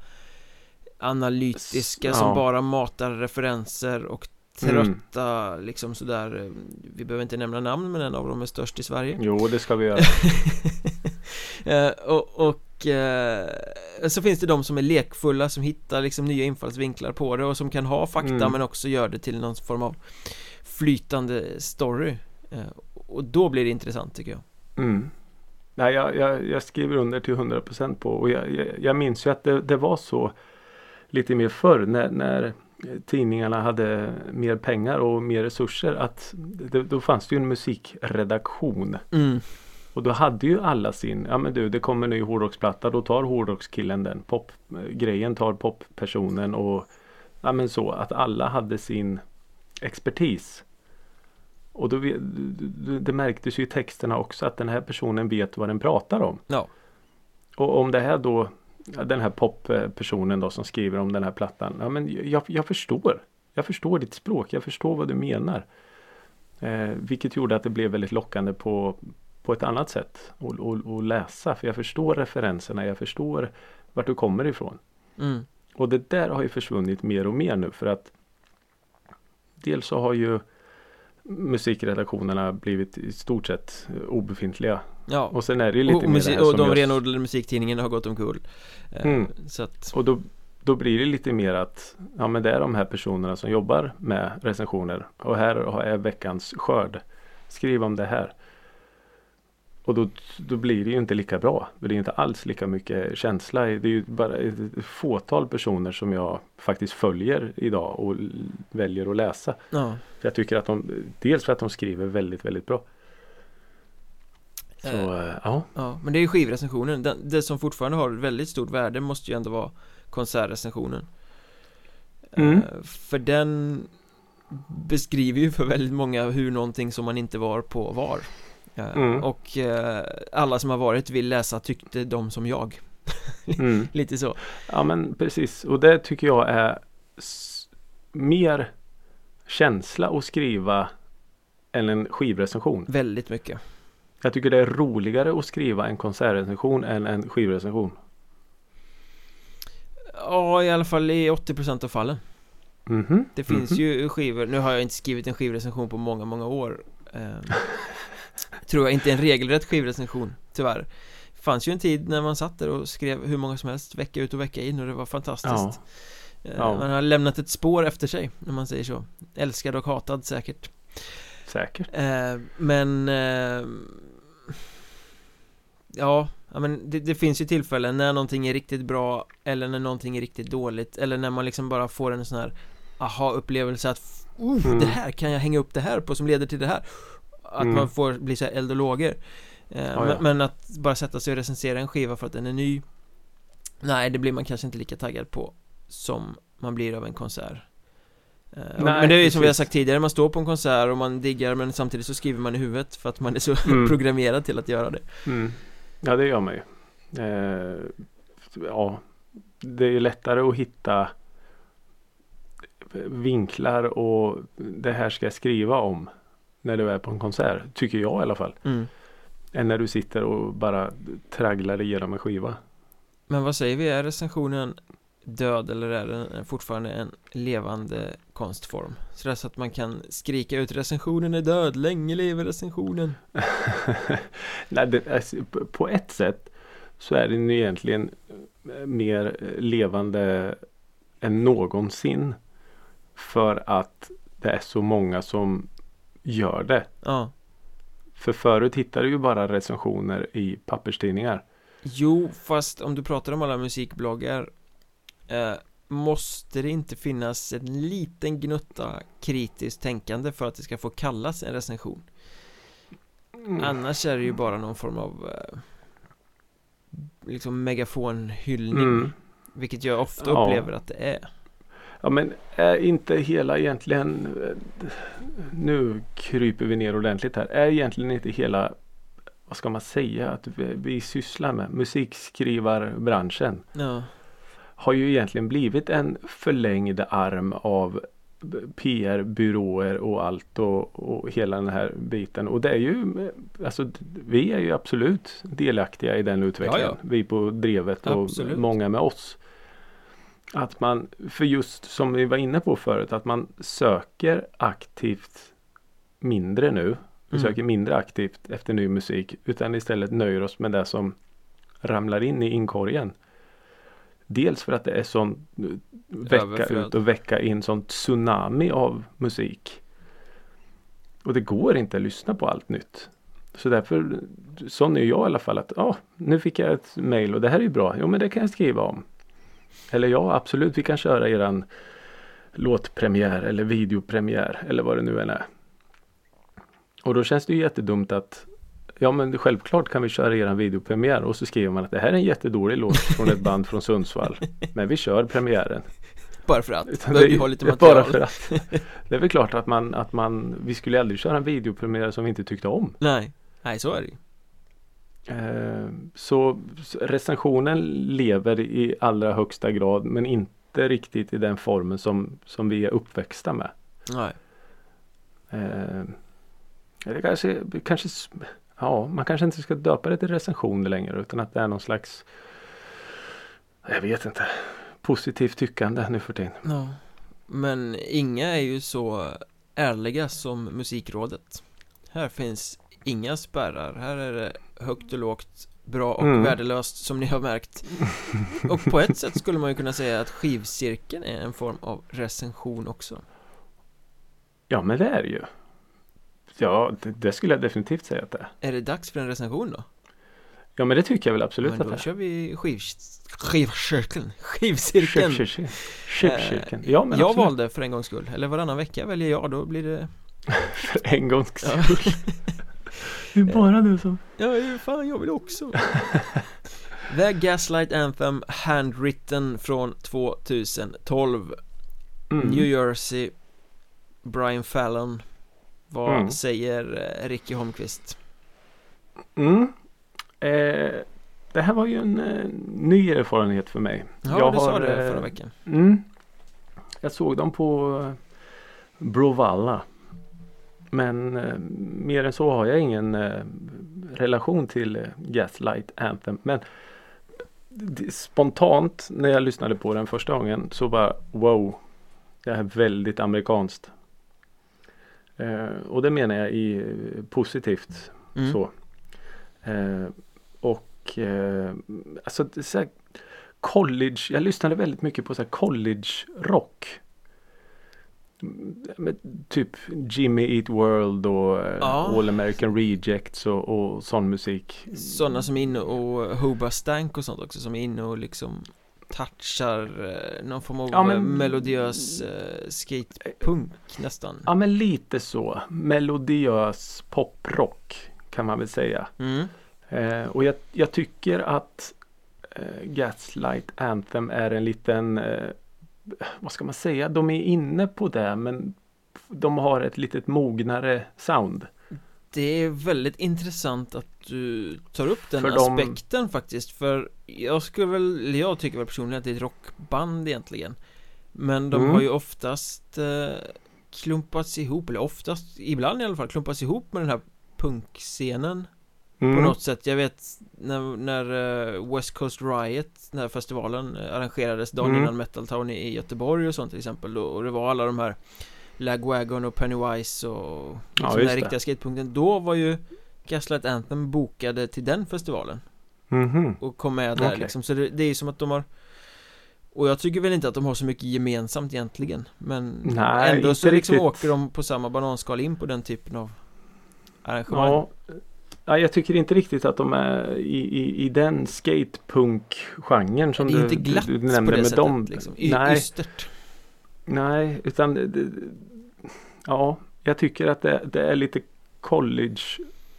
Analytiska S- som ja. bara matar referenser och trötta liksom sådär eh, Vi behöver inte nämna namn men en av dem är störst i Sverige Jo det ska vi göra. Eh, och, och och eh, så finns det de som är lekfulla som hittar liksom nya infallsvinklar på det och som kan ha fakta Mm. men också gör det till någon form av flytande story eh, och då blir det intressant tycker jag Mm. Nej, jag, jag, jag skriver under till 100% på och jag, jag, jag minns ju att det, det var så lite mer förr när, när tidningarna hade mer pengar och mer resurser att det, då fanns det ju en musikredaktion mm. och då hade ju alla sin, ja men du det kommer en ny hårdrocksplatta då tar hårdrockskillen den, popgrejen tar poppersonen och ja men så att alla hade sin expertis. Och då, det- märktes ju i texterna också att den här personen vet vad den pratar om. Ja. Och om det här då, den här poppersonen då som skriver om den här plattan. Ja men jag, jag förstår. Jag förstår ditt språk. Jag förstår vad du menar. Eh, vilket gjorde att det blev väldigt lockande på, på ett annat sätt att läsa. För jag förstår referenserna. Jag förstår vart du kommer ifrån. Mm. Och det där har ju försvunnit mer och mer nu för att Dels så har ju musikredaktionerna blivit i stort sett eh, obefintliga. Ja, Och sen är det ju lite och, mer det musik, här och de görs- renodlade musiktidningarna har gått omkull eh, Mm. Så att, Och då, då blir det lite mer att ja men det är de här personerna som jobbar med recensioner och här är veckans skörd. Skriv om det här. Och då, då blir det ju inte lika bra. Det blir inte alls lika mycket känsla. Det är ju bara ett fåtal personer som jag faktiskt följer idag och väljer att läsa. ja För jag tycker att de, dels för att de skriver väldigt, väldigt bra. Så Eh. eh, ja. Ja, men det är ju skivrecensionen, Den, det som fortfarande har väldigt stort värde måste ju ändå vara konsertrecensionen Mm. Eh, För den beskriver ju för väldigt många hur någonting som man inte var på var Mm. Och eh, alla som har varit vill läsa tyckte de som jag Mm. Lite så Ja men precis och det tycker jag är mer känsla att skriva än en skivrecension. Väldigt mycket Jag tycker det är roligare att skriva en konsertrecension än en skivrecension. Ja, i alla fall i 80% av fallen Mhm, Det finns mhm. ju skivor, nu har jag inte skrivit en skivrecension på många, många år Ehm, Tror jag inte en regelrätt skivrecension, tyvärr Fanns ju en tid när man satt där och skrev hur många som helst vecka ut och vecka in och det var fantastiskt Ehm, Ja. Man har lämnat ett spår efter sig, när man säger så Älskad och hatad säkert Säkert. Ehm, Men ehm, Ja, ja men det, det finns ju tillfällen när någonting är riktigt bra Eller när någonting är riktigt dåligt Eller när man liksom bara får en sån här aha-upplevelse att oh, Mm. det här kan jag hänga upp det här på som leder till det här Att Mm. man får bli så här eld och lågor Eh, Ja, ja. men, att bara sätta sig och recensera en skiva för att den är ny Nej, det blir man kanske inte lika taggad på Som man blir av en konsert Eh, Nej, Men det är ju som vi har sagt tidigare, man står på en konsert och man diggar men samtidigt så skriver man i huvudet för att man är så Mm. programmerad till att göra det Mm. Ja det gör man ju. Eh, ja, det är ju lättare att hitta vinklar och det här ska jag skriva om när du är på en konsert. Tycker jag i alla fall. mm. Än när du sitter och bara tragglar igenom en skiva. Men vad säger vi, är recensionen död eller är den fortfarande en levande konstform? Så det är så att man kan skrika ut recensionen är död, länge lever recensionen Nej, det, alltså, på- ett sätt så är den egentligen eh, mer eh, levande än någonsin. För att det är så många som gör det. Ja, För förut hittade du ju bara recensioner i papperstidningar. jo fast om du pratar om alla musikbloggar eh, Måste det inte finnas en liten gnutta kritiskt tänkande för att det ska få kallas en recension? Annars är det ju bara någon form av eh, Liksom megafonhyllning Mm. Vilket jag ofta Ja. upplever att det är Ja men är inte hela egentligen eh, Nu kryper vi ner ordentligt här. Är egentligen inte hela Vad ska man säga att vi, vi sysslar med musikskrivar-branschen Ja, har ju egentligen blivit en förlängd arm av PR-byråer och allt och, och hela den här biten. Och det är ju alltså vi är ju absolut delaktiga i den utvecklingen. Ja, ja. Vi på Drevet och Absolut. många med oss. Att man, för just som vi var inne på förut, att man söker aktivt mindre nu. Vi Mm. söker mindre aktivt efter ny musik utan istället nöjer oss med det som ramlar in i inkorgen. Dels för att det är sån eh, vecka Överflöd. ut och vecka in sån tsunami av musik. Och det går inte att lyssna på allt nytt. Så därför, sån är jag i alla fall att, ja, nu fick jag ett mail och det här är ju bra. Jo men det kan jag skriva om. Eller ja, absolut, vi kan köra eran låtpremiär eller videopremiär eller vad det nu än är. Och då känns det ju jättedumt att Ja men självklart kan vi köra eran videopremiär och så skriver man att det här är en jättedålig låt från ett band från Sundsvall. Men vi kör premiären. Bara för att, Utan det ju är ha lite bara material för att Det är väl klart att man, att man Vi skulle aldrig köra en videopremiär som vi inte tyckte om. Nej, nej så är det ju så så recensionen lever i allra högsta grad men inte riktigt i den formen som, som vi är uppväxta med. Nej, Eh, det kanske, kanske, ja, man kanske inte ska döpa det till recensioner längre utan att det är någon slags, jag vet inte, positivt tyckande nu för tiden. ja Men inga är ju så ärliga som musikrådet Här finns inga spärrar, här är det högt och lågt Bra och Mm. värdelöst som ni har märkt Och på ett sätt skulle man ju kunna säga att skivcirkeln är en form av recension också Ja men det är det ju. Ja, det, det skulle jag definitivt säga att det är. Är det dags för en recension då? Ja men det tycker jag väl absolut Men att då det är. kör vi skiv... skivcirkeln Skivcirkeln Köpkirken. Köpkirken. Ja men Jag absolut. valde för en gångs skull, eller varannan vecka väljer jag, då blir det För en gångs skull. Det är bara du som Ja, ju fan jag vill också The Gaslight Anthem Handwritten från 2012 Mm. New Jersey Brian Fallon Vad Mm. säger eh, Ricky Holmqvist? Mm. Eh, det här var ju en eh, ny erfarenhet för mig. Ja, Jag du sa har, det eh, förra veckan Mm. Jag såg dem på eh, Brovalla. Men eh, mer än så har jag ingen eh, relation till eh, Gaslight Anthem. Men spontant när jag lyssnade på den första gången så bara wow. Det är väldigt amerikanskt. Eh, och det menar jag i eh, positivt mm. så. Eh, och alltså så här, college, jag lyssnade väldigt mycket på så här college rock. Typ Jimmy Eat World och eh, Ja. All American Rejects och, och sån musik. Sådana som är inne och Hoba Stank och sånt också som är inne och liksom touchar eh, någon form av Ja, men- eh, melodiös skatepunk nästan Ja men lite så. Melodiös poprock kan man väl säga. mm. Eh, och jag, jag tycker att eh, Gaslight Anthem är en liten, eh, vad ska man säga, de är inne på det men de har ett litet mognare sound. Det är väldigt intressant att du tar upp den För de- aspekten faktiskt För jag skulle väl, jag tycker väl personligen att det är ett rockband egentligen Men de Mm. har ju oftast eh, klumpats ihop, eller oftast, ibland i alla fall klumpats ihop med den här punkscenen Mm. På något sätt, jag vet när, när eh, West Coast Riot, den här festivalen eh, arrangerades dagen Mm. innan Metal Town i Göteborg och sånt till exempel då, och det var alla de här Lagwagon och Pennywise och liksom Ja, den här riktiga skatepunkten Då var ju Gaslight Anthem bokade till den festivalen Mhm. och kom med där Okej. liksom Så det, det är ju som att de har Och jag tycker väl inte att de har så mycket gemensamt egentligen Men Nej, ändå så liksom riktigt. åker de på samma bananskal in på den typen av arrangemang Ja. Ja, jag tycker inte riktigt att de är i, i, i den skatepunk-genren som du, du på nämnde med sättet dem. liksom. Y- Nej, Ystert nej, utan det, ja, jag tycker att det, det är lite college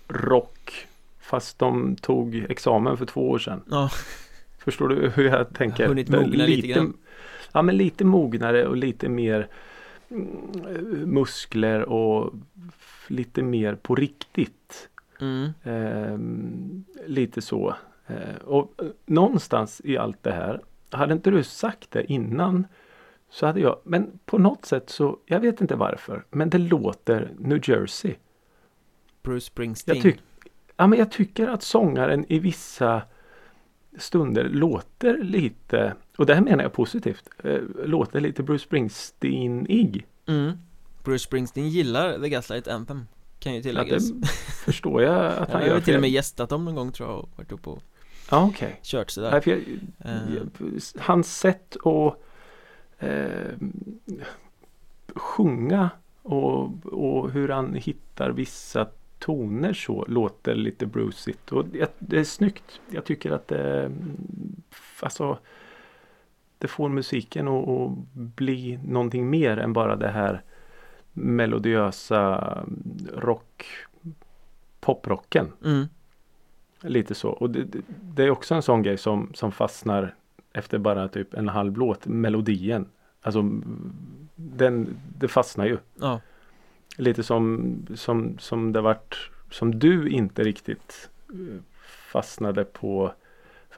rock fast de tog examen för två år sedan. Ja, Förstår du hur jag tänker? Hunnit Det är mogna lite grann. Ja, men lite mognare och lite mer mm, muskler och lite mer på riktigt. Mm. Ehm, lite så. Eh, och eh, någonstans i allt det här, hade inte du sagt det innan så hade jag, men på något sätt så, jag vet inte varför, men det låter New Jersey. Bruce Springsteen Jag, tyck, ja, men jag tycker att sångaren i vissa stunder låter lite, och det här menar jag positivt, eh, låter lite Bruce Springsteen-ig. mm. Bruce Springsteen gillar The Gaslight Anthem Kan ju Ja, tilläggas det förstår jag att Han han har gör. ju för till och jag- med gästat dem någon gång tror jag och varit uppe och Ja, okej. kört sådär för jag, Eh. jag- Hans sätt att eh, sjunga och, och hur han hittar vissa toner så låter lite brucigt. Och det, det är snyggt. Jag tycker att det, alltså, det får musiken att, att bli någonting mer än bara det här melodiösa rock poprocken. mm. Lite så. Och det, det, är också en sån grej som, som fastnar efter bara typ en halv låt. Melodien. Alltså den, det fastnar ju. Ja, Lite som, som, som det vart som du inte riktigt eh, fastnade på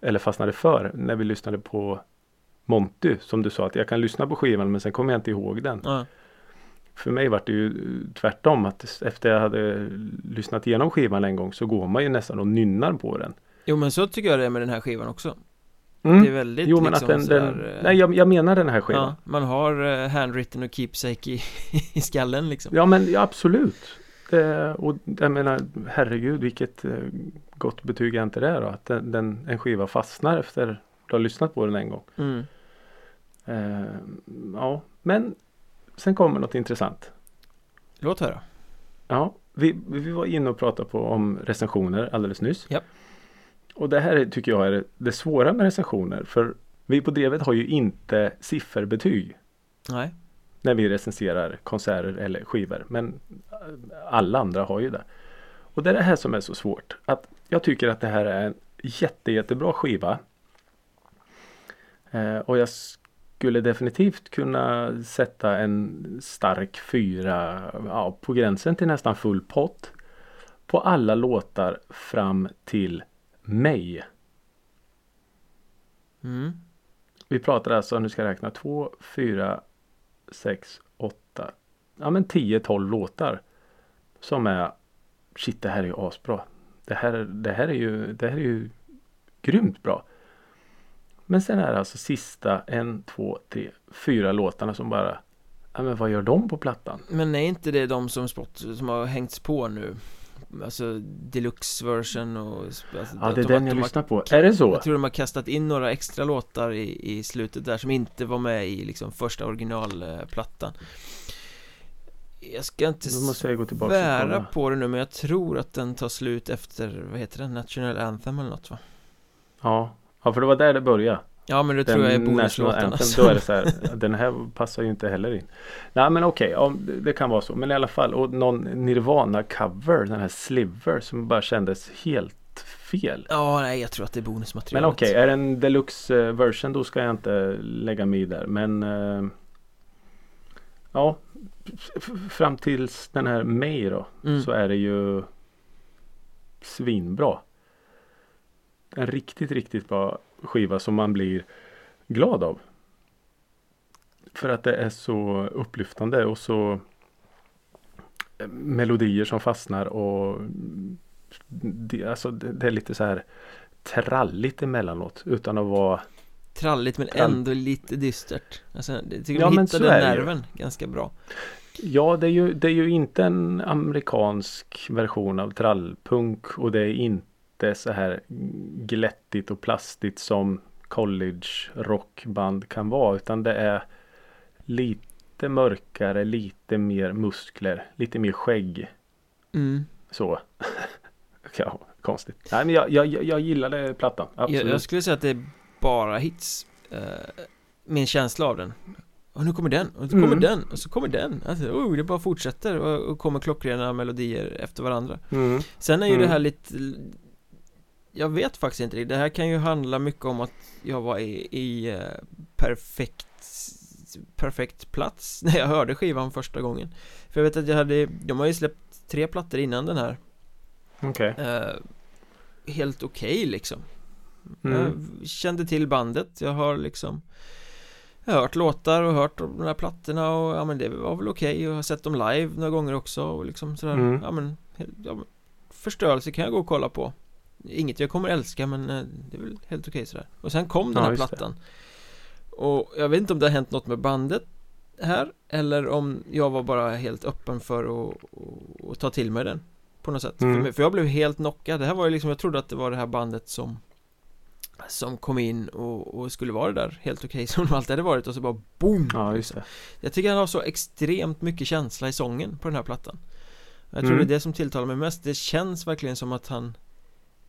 eller fastnade för när vi lyssnade på Monty som du sa att jag kan lyssna på skivan men sen kommer jag inte ihåg den. ja, För mig var det ju eh, tvärtom att efter jag hade lyssnat igenom skivan en gång så går man ju nästan och nynnar på den. jo men så tycker jag det är med den här skivan också Mm. Det är väldigt Jo men liksom att den, sådär, den eh, Nej jag, jag menar den här skivan. Ja, man har eh, handwritten och keepsake i, i skallen liksom Ja men ja, absolut. Eh, och jag menar herregud vilket gott betyg är inte det då? Att den, den, en skiva fastnar efter du har lyssnat på den en gång. mm. Eh, ja men sen kommer något intressant. Låt höra Ja, vi, vi var inne och pratade på om recensioner alldeles nyss. Japp. Och det här är, tycker jag är det, det svåra med recensioner. För vi på Drevet har ju inte sifferbetyg. Nej, när vi recenserar konserter eller skivor. Men eh, alla andra har ju det. Och det är det här som är så svårt. Att jag tycker att det här är en jätte, jättebra skiva. Eh, och jag skulle definitivt kunna sätta en stark fyra, ja, på gränsen till nästan full pott. På alla låtar fram till mig. mm. Vi pratar alltså, nu ska jag räkna, två, fyra, sex, åtta, ja men 10-12 låtar. Som är, shit det här är ju asbra. Det här, det här är ju, det här är ju grymt bra. Men sen är det alltså sista en, två, tre, fyra låtarna som bara, ja men vad gör de på plattan? Men är inte det de som, spott, som har hängts på nu? Alltså deluxe version och alltså, Ja det är de- den jag de har- lyssnar på. Är det så? Jag tror de har kastat in några extra låtar i, i slutet där som inte var med i liksom första originalplattan Jag ska inte svära på det nu men jag tror att den tar slut efter, vad heter den? National Anthem eller något va? Ja. Ja, för det var där det började. Ja men det tror jag är Anthem, som- Då är det så här, den här passar ju inte heller in. Nej men okej, ja, det, kan vara så. Men i alla fall, och någon Nirvana cover, den här Sliver som bara kändes helt fel. Ja nej jag tror att det är Men bonusmaterialet okej, är det en deluxe eh, version då ska jag inte lägga mig i där. Men eh, ja, fram tills den här May då mm. så är det ju svinbra. En riktigt, riktigt bra skiva som man blir glad av. För att det är så upplyftande och så eh, melodier som fastnar och det, alltså det, är lite så här tralligt emellanåt utan att vara Tralligt men Trall- ändå lite dystert. Alltså jag tycker Ja, de hittade nerven ganska bra. Ja, det är, ju, det är ju inte en amerikansk version av trallpunk och det är inte så här glättigt och plastigt som college rockband kan vara utan det är lite mörkare, lite mer muskler, lite mer skägg. mm. Så. ja, konstigt. Nej, men jag, jag, jag gillade plattan. Absolut. jag, jag skulle säga att det är bara hits eh, Min känsla av den Och nu kommer den, och så kommer Mm. den, och så kommer den alltså, oh, Det bara fortsätter och, och kommer klockrena melodier efter varandra Mm. Sen är ju Mm. det här lite Jag vet faktiskt inte det, här kan ju handla mycket om att jag var i, i eh, perfekt Perfekt plats när jag hörde skivan första gången. För jag vet att jag hade, de har ju släppt tre plattor innan den här. Okej. eh, Helt okej liksom. Mm. Jag kände till bandet, jag har liksom jag har hört låtar och hört de här plattorna och ja men det var väl okej. Och har sett dem live några gånger också och liksom sådär. Mm. ja, men, ja men Förstörelse kan jag gå och kolla på Inget jag kommer älska men eh, det är väl helt okej sådär Och sen kom den Ja, här det. plattan Och jag vet inte om det har hänt något med bandet här Eller om jag var bara helt öppen för att, att, att ta till mig den På något sätt Mm. för jag blev helt knockad Det här var ju liksom, jag trodde att det var det här bandet som Som kom in och, och skulle vara det där helt okej som de alltid hade varit och så bara boom! Ja, just det. Jag tycker han har så extremt mycket känsla i sången på den här plattan Jag tror Mm. det är det som tilltalar mig mest Det känns verkligen som att han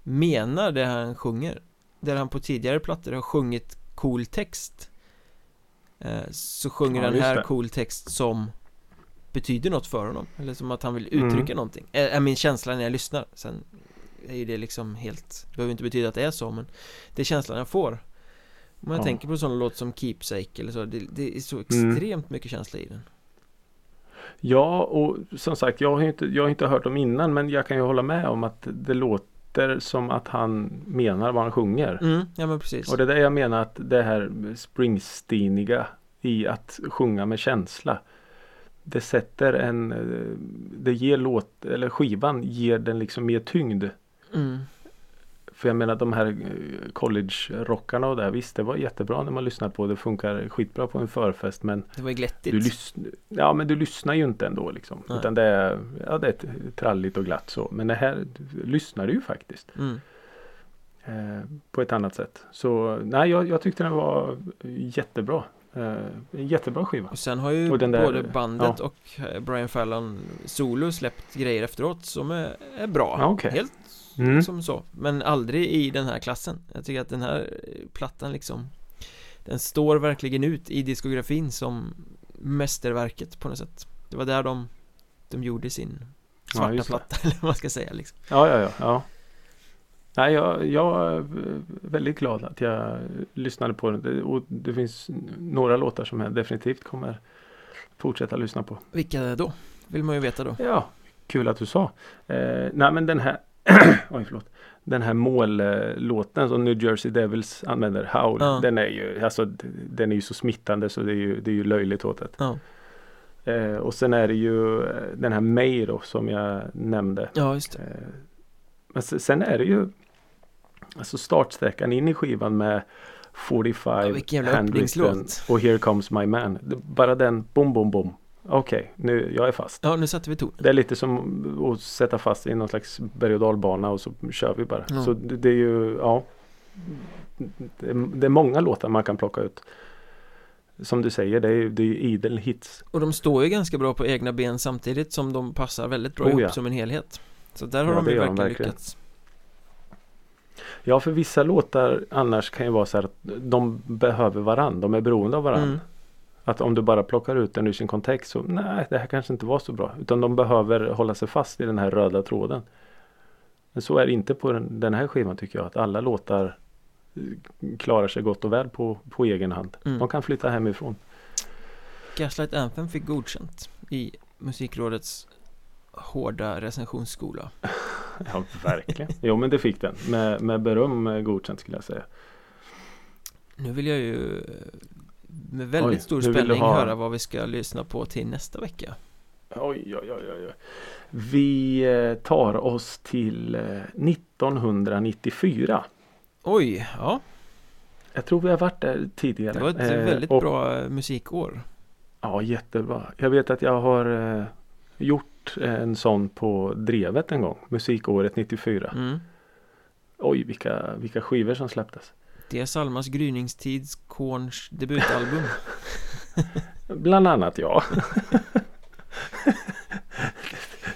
Menar det han sjunger Där han på tidigare plattor har sjungit cool text eh, Så sjunger Ja, just här det. cool text som Betyder något för honom Eller som att han vill Mm. uttrycka någonting är, är min känsla när jag lyssnar Sen är ju det liksom helt Behöver inte betyda att det är så men Det är känslan jag får Om jag Ja. tänker på sådana låt som Keepsake eller så Det, det är så Mm. extremt mycket känsla i den Ja, och som sagt, jag har, inte, jag har inte hört dem innan men jag kan ju hålla med om att det låter som att han menar vad han sjunger. Mm, ja men precis Och det är där jag menar att det här springsteeniga i att sjunga med känsla. Det sätter en, eh, det ger låt, eller skivan ger den liksom mer tyngd. mm. För jag menar de här eh, college-rockarna och det, visst det var jättebra när man lyssnar på det, funkar skitbra på en förfest men Det var ju glättigt du, lyssn ja, men du lyssnar ju inte ändå liksom. Nej. Utan det är, ja, det är tralligt och glatt så. Men det här lyssnar du ju faktiskt. mm. Eh, på ett annat sätt. Så nej, jag, jag tyckte den var jättebra. Eh, jättebra skiva. Och sen har ju den där- både bandet och eh, Brian Fallon solo släppt grejer efteråt som är, är bra Ja, okej. Helt Mm. som så Men aldrig i den här klassen Jag tycker att den här eh, plattan liksom Den står verkligen ut i diskografin som mästerverket på något sätt Det var där de De gjorde sin Ja, svarta det. platta eller vad man ska säga liksom Ja, ja, ja. ja. Nej, jag, jag är väldigt glad att jag lyssnade på den. Det, och det finns några låtar som jag definitivt kommer fortsätta lyssna på. Vilka då? Vill man ju veta då Ja, kul att du sa. Eh, nej, men den här Oj, förlåt. Den här mållåten som New Jersey Devils använder, Howl, Ja. den är ju alltså, den är ju så smittande så det är ju, det är ju löjligt åt det. Ja, Eh, och sen är det ju eh, den här May då som jag nämnde. ja just det Eh, men se- sen är det ju alltså startsträckan in i skivan med 45 Ja, handwritten och Here comes my man. Bara den, bom, bom, bom. Okej, nu, jag är fast. Ja, nu satte vi tonen Det är lite som att sätta fast i någon slags berg och dalbana och så kör vi bara. Ja. Så det, det är ju, ja. Det är, det är många låtar man kan plocka ut. Som du säger, det är ju det är ju idel hits. Och de står ju ganska bra på egna ben samtidigt som de passar väldigt bra Oh, ihop ja. som en helhet Så där har Ja, de ju gör de verkligen, verkligen. lyckats Ja, för vissa låtar annars kan ju vara så här att de behöver varandra. De är beroende av varandra. mm. Att om du bara plockar ut den ur sin kontext så nej, det här kanske inte var så bra. Utan de behöver hålla sig fast i den här röda tråden. Men så är det inte på den, den här skivan tycker jag. Att alla låtar eh, klarar sig gott och väl på, på egen hand. Mm. De kan flytta hemifrån. Gaslight Anthem fick godkänt i Musikrådets hårda recensionsskola Ja, verkligen. jo, men det fick den. Med, med beröm godkänt skulle jag säga. Nu vill jag ju med väldigt Oj, stor spänning ha- höra vad vi ska lyssna på till nästa vecka Oj, oj, oj, oj. Vi eh, tar oss till eh, 1994. Oj, ja, Jag tror vi har varit där tidigare. det var ett Eh, väldigt och- bra eh, musikår Ja, jättebra. Jag vet att jag har eh, gjort en sån på Drevet en gång. Musikåret 94. mm. Oj, vilka, vilka skivor som släpptes. Det är Salmas gryningstids Korns debutalbum Bland annat ja.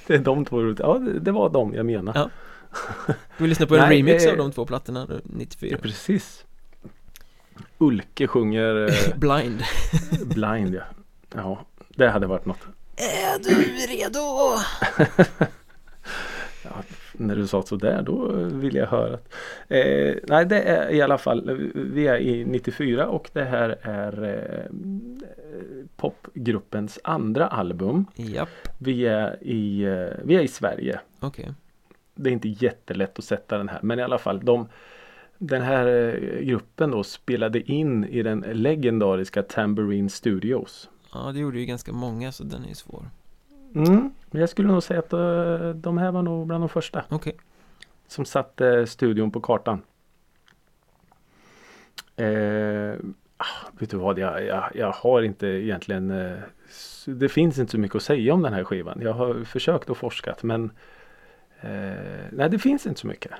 det är de två. Ja, det, det var de jag menar. Ja. Vi lyssnar på en Nej, remix eh, av de två plattorna eh, 94 Ja, precis. Ulke sjunger eh, Blind Blind ja. Ja, det hade varit något. Är du redo? När du sa sådär då vill jag höra. Eh, nej det är i alla fall, vi är i 94 och det här är eh, popgruppens andra album. Japp, Vi är i, eh, vi är i Sverige. okej Det är inte jättelätt att sätta den här men i alla fall de den här eh, gruppen då spelade in i den legendariska Tambourine Studios. Ja, det gjorde ju ganska många så den är svår Mm, men jag skulle nog säga att eh, de här var nog bland de första. Okej, som satte studion på kartan. Eh, ah, vet du vad, jag, jag, jag har inte egentligen eh, Det finns inte så mycket att säga om den här skivan. Jag har försökt och forskat men eh, Nej det finns inte så mycket.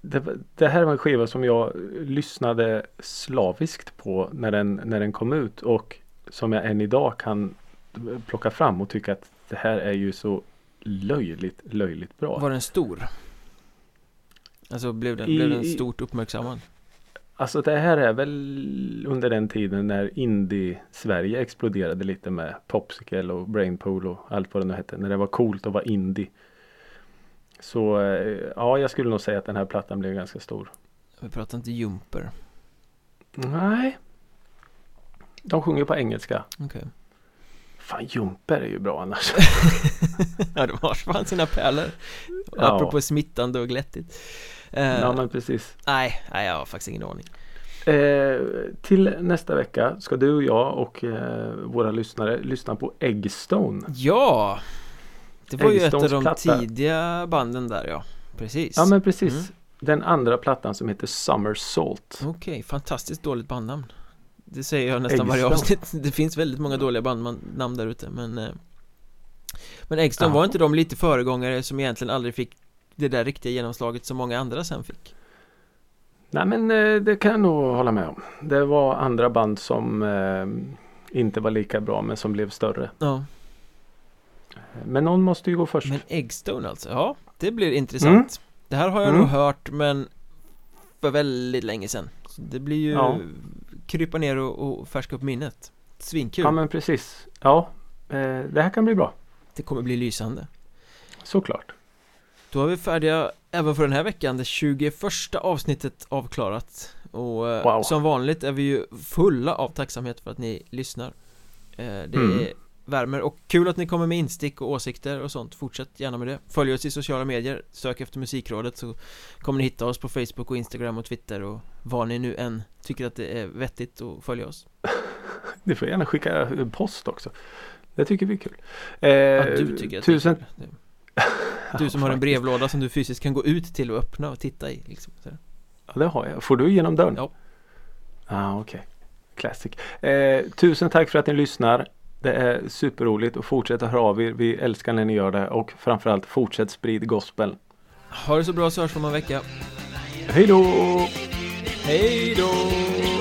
det, det här var en skiva som jag lyssnade slaviskt på när den, när den kom ut och som jag än idag kan plocka fram och tycka att det här är ju så löjligt, löjligt bra. Var den stor? Alltså blev den, I- blev den stort uppmärksammad? Alltså det här är väl under den tiden när indie-Sverige exploderade lite med Popsicle och Brainpool och allt vad det nu hette. När det var coolt att vara indie. Så eh, ja, jag skulle nog säga att den här plattan blev ganska stor. Vi pratar inte Jumper Nej. De sjunger på engelska. Okej Fan, Jumper är ju bra annars. Ja, de har fan sina pärlor Ja. Apropå smittande och glättigt Eh, ja, men precis. Nej, nej, jag har faktiskt ingen aning Eh, till nästa vecka ska du och jag och eh, våra lyssnare lyssna på Eggstone. Ja! Det var ju ett av de Eggstones platta. tidiga banden där ja Precis Ja, men precis. Mm. Den andra plattan som heter Summer Salt. Okej, fantastiskt dåligt bandnamn Det säger jag nästan varje Eggstone. avsnitt Det finns väldigt många dåliga bandnamn där ute men eh, Men Eggstone, Ja. var inte de lite föregångare som egentligen aldrig fick det där riktiga genomslaget som många andra sen fick? Nej men eh, det kan jag nog hålla med om. Det var andra band som eh, inte var lika bra men som blev större. Ja, Men någon måste ju gå först. men Eggstone alltså, ja det blir intressant Det här har jag Mm. nog hört men för väldigt länge sedan Så Det blir ju Ja. Krypa ner och, och färska upp minnet Svinkul, Ja men precis. Ja, eh, det här kan bli bra. det kommer bli lysande Såklart. Då är vi färdiga även för den här veckan, det 21 avsnittet avklarat Och eh, Wow. som vanligt är vi ju fulla av tacksamhet för att ni lyssnar eh, Det Mm. Värmer och kul att ni kommer med instick och åsikter och sånt Fortsätt gärna med det Följ oss i sociala medier, sök efter Musikrådet så kommer ni hitta oss på Facebook och Instagram och Twitter och var ni nu än tycker att det är vettigt att följa oss Du får gärna skicka post också. Det tycker vi är kul. Eh, Ja, du tycker att tusen... det är kul. Du som har en brevlåda som du fysiskt kan gå ut till och öppna och titta i liksom. Ja, det har jag. Får du genom dörren? Ja. ah, okej. Classic. Eh, tusen tack för att ni lyssnar. Det är superroligt och fortsätt höra av er. Vi älskar när ni gör det och framförallt fortsätt sprid gospel. Ha det så bra så hörs vi om en vecka Hej då! Hej då!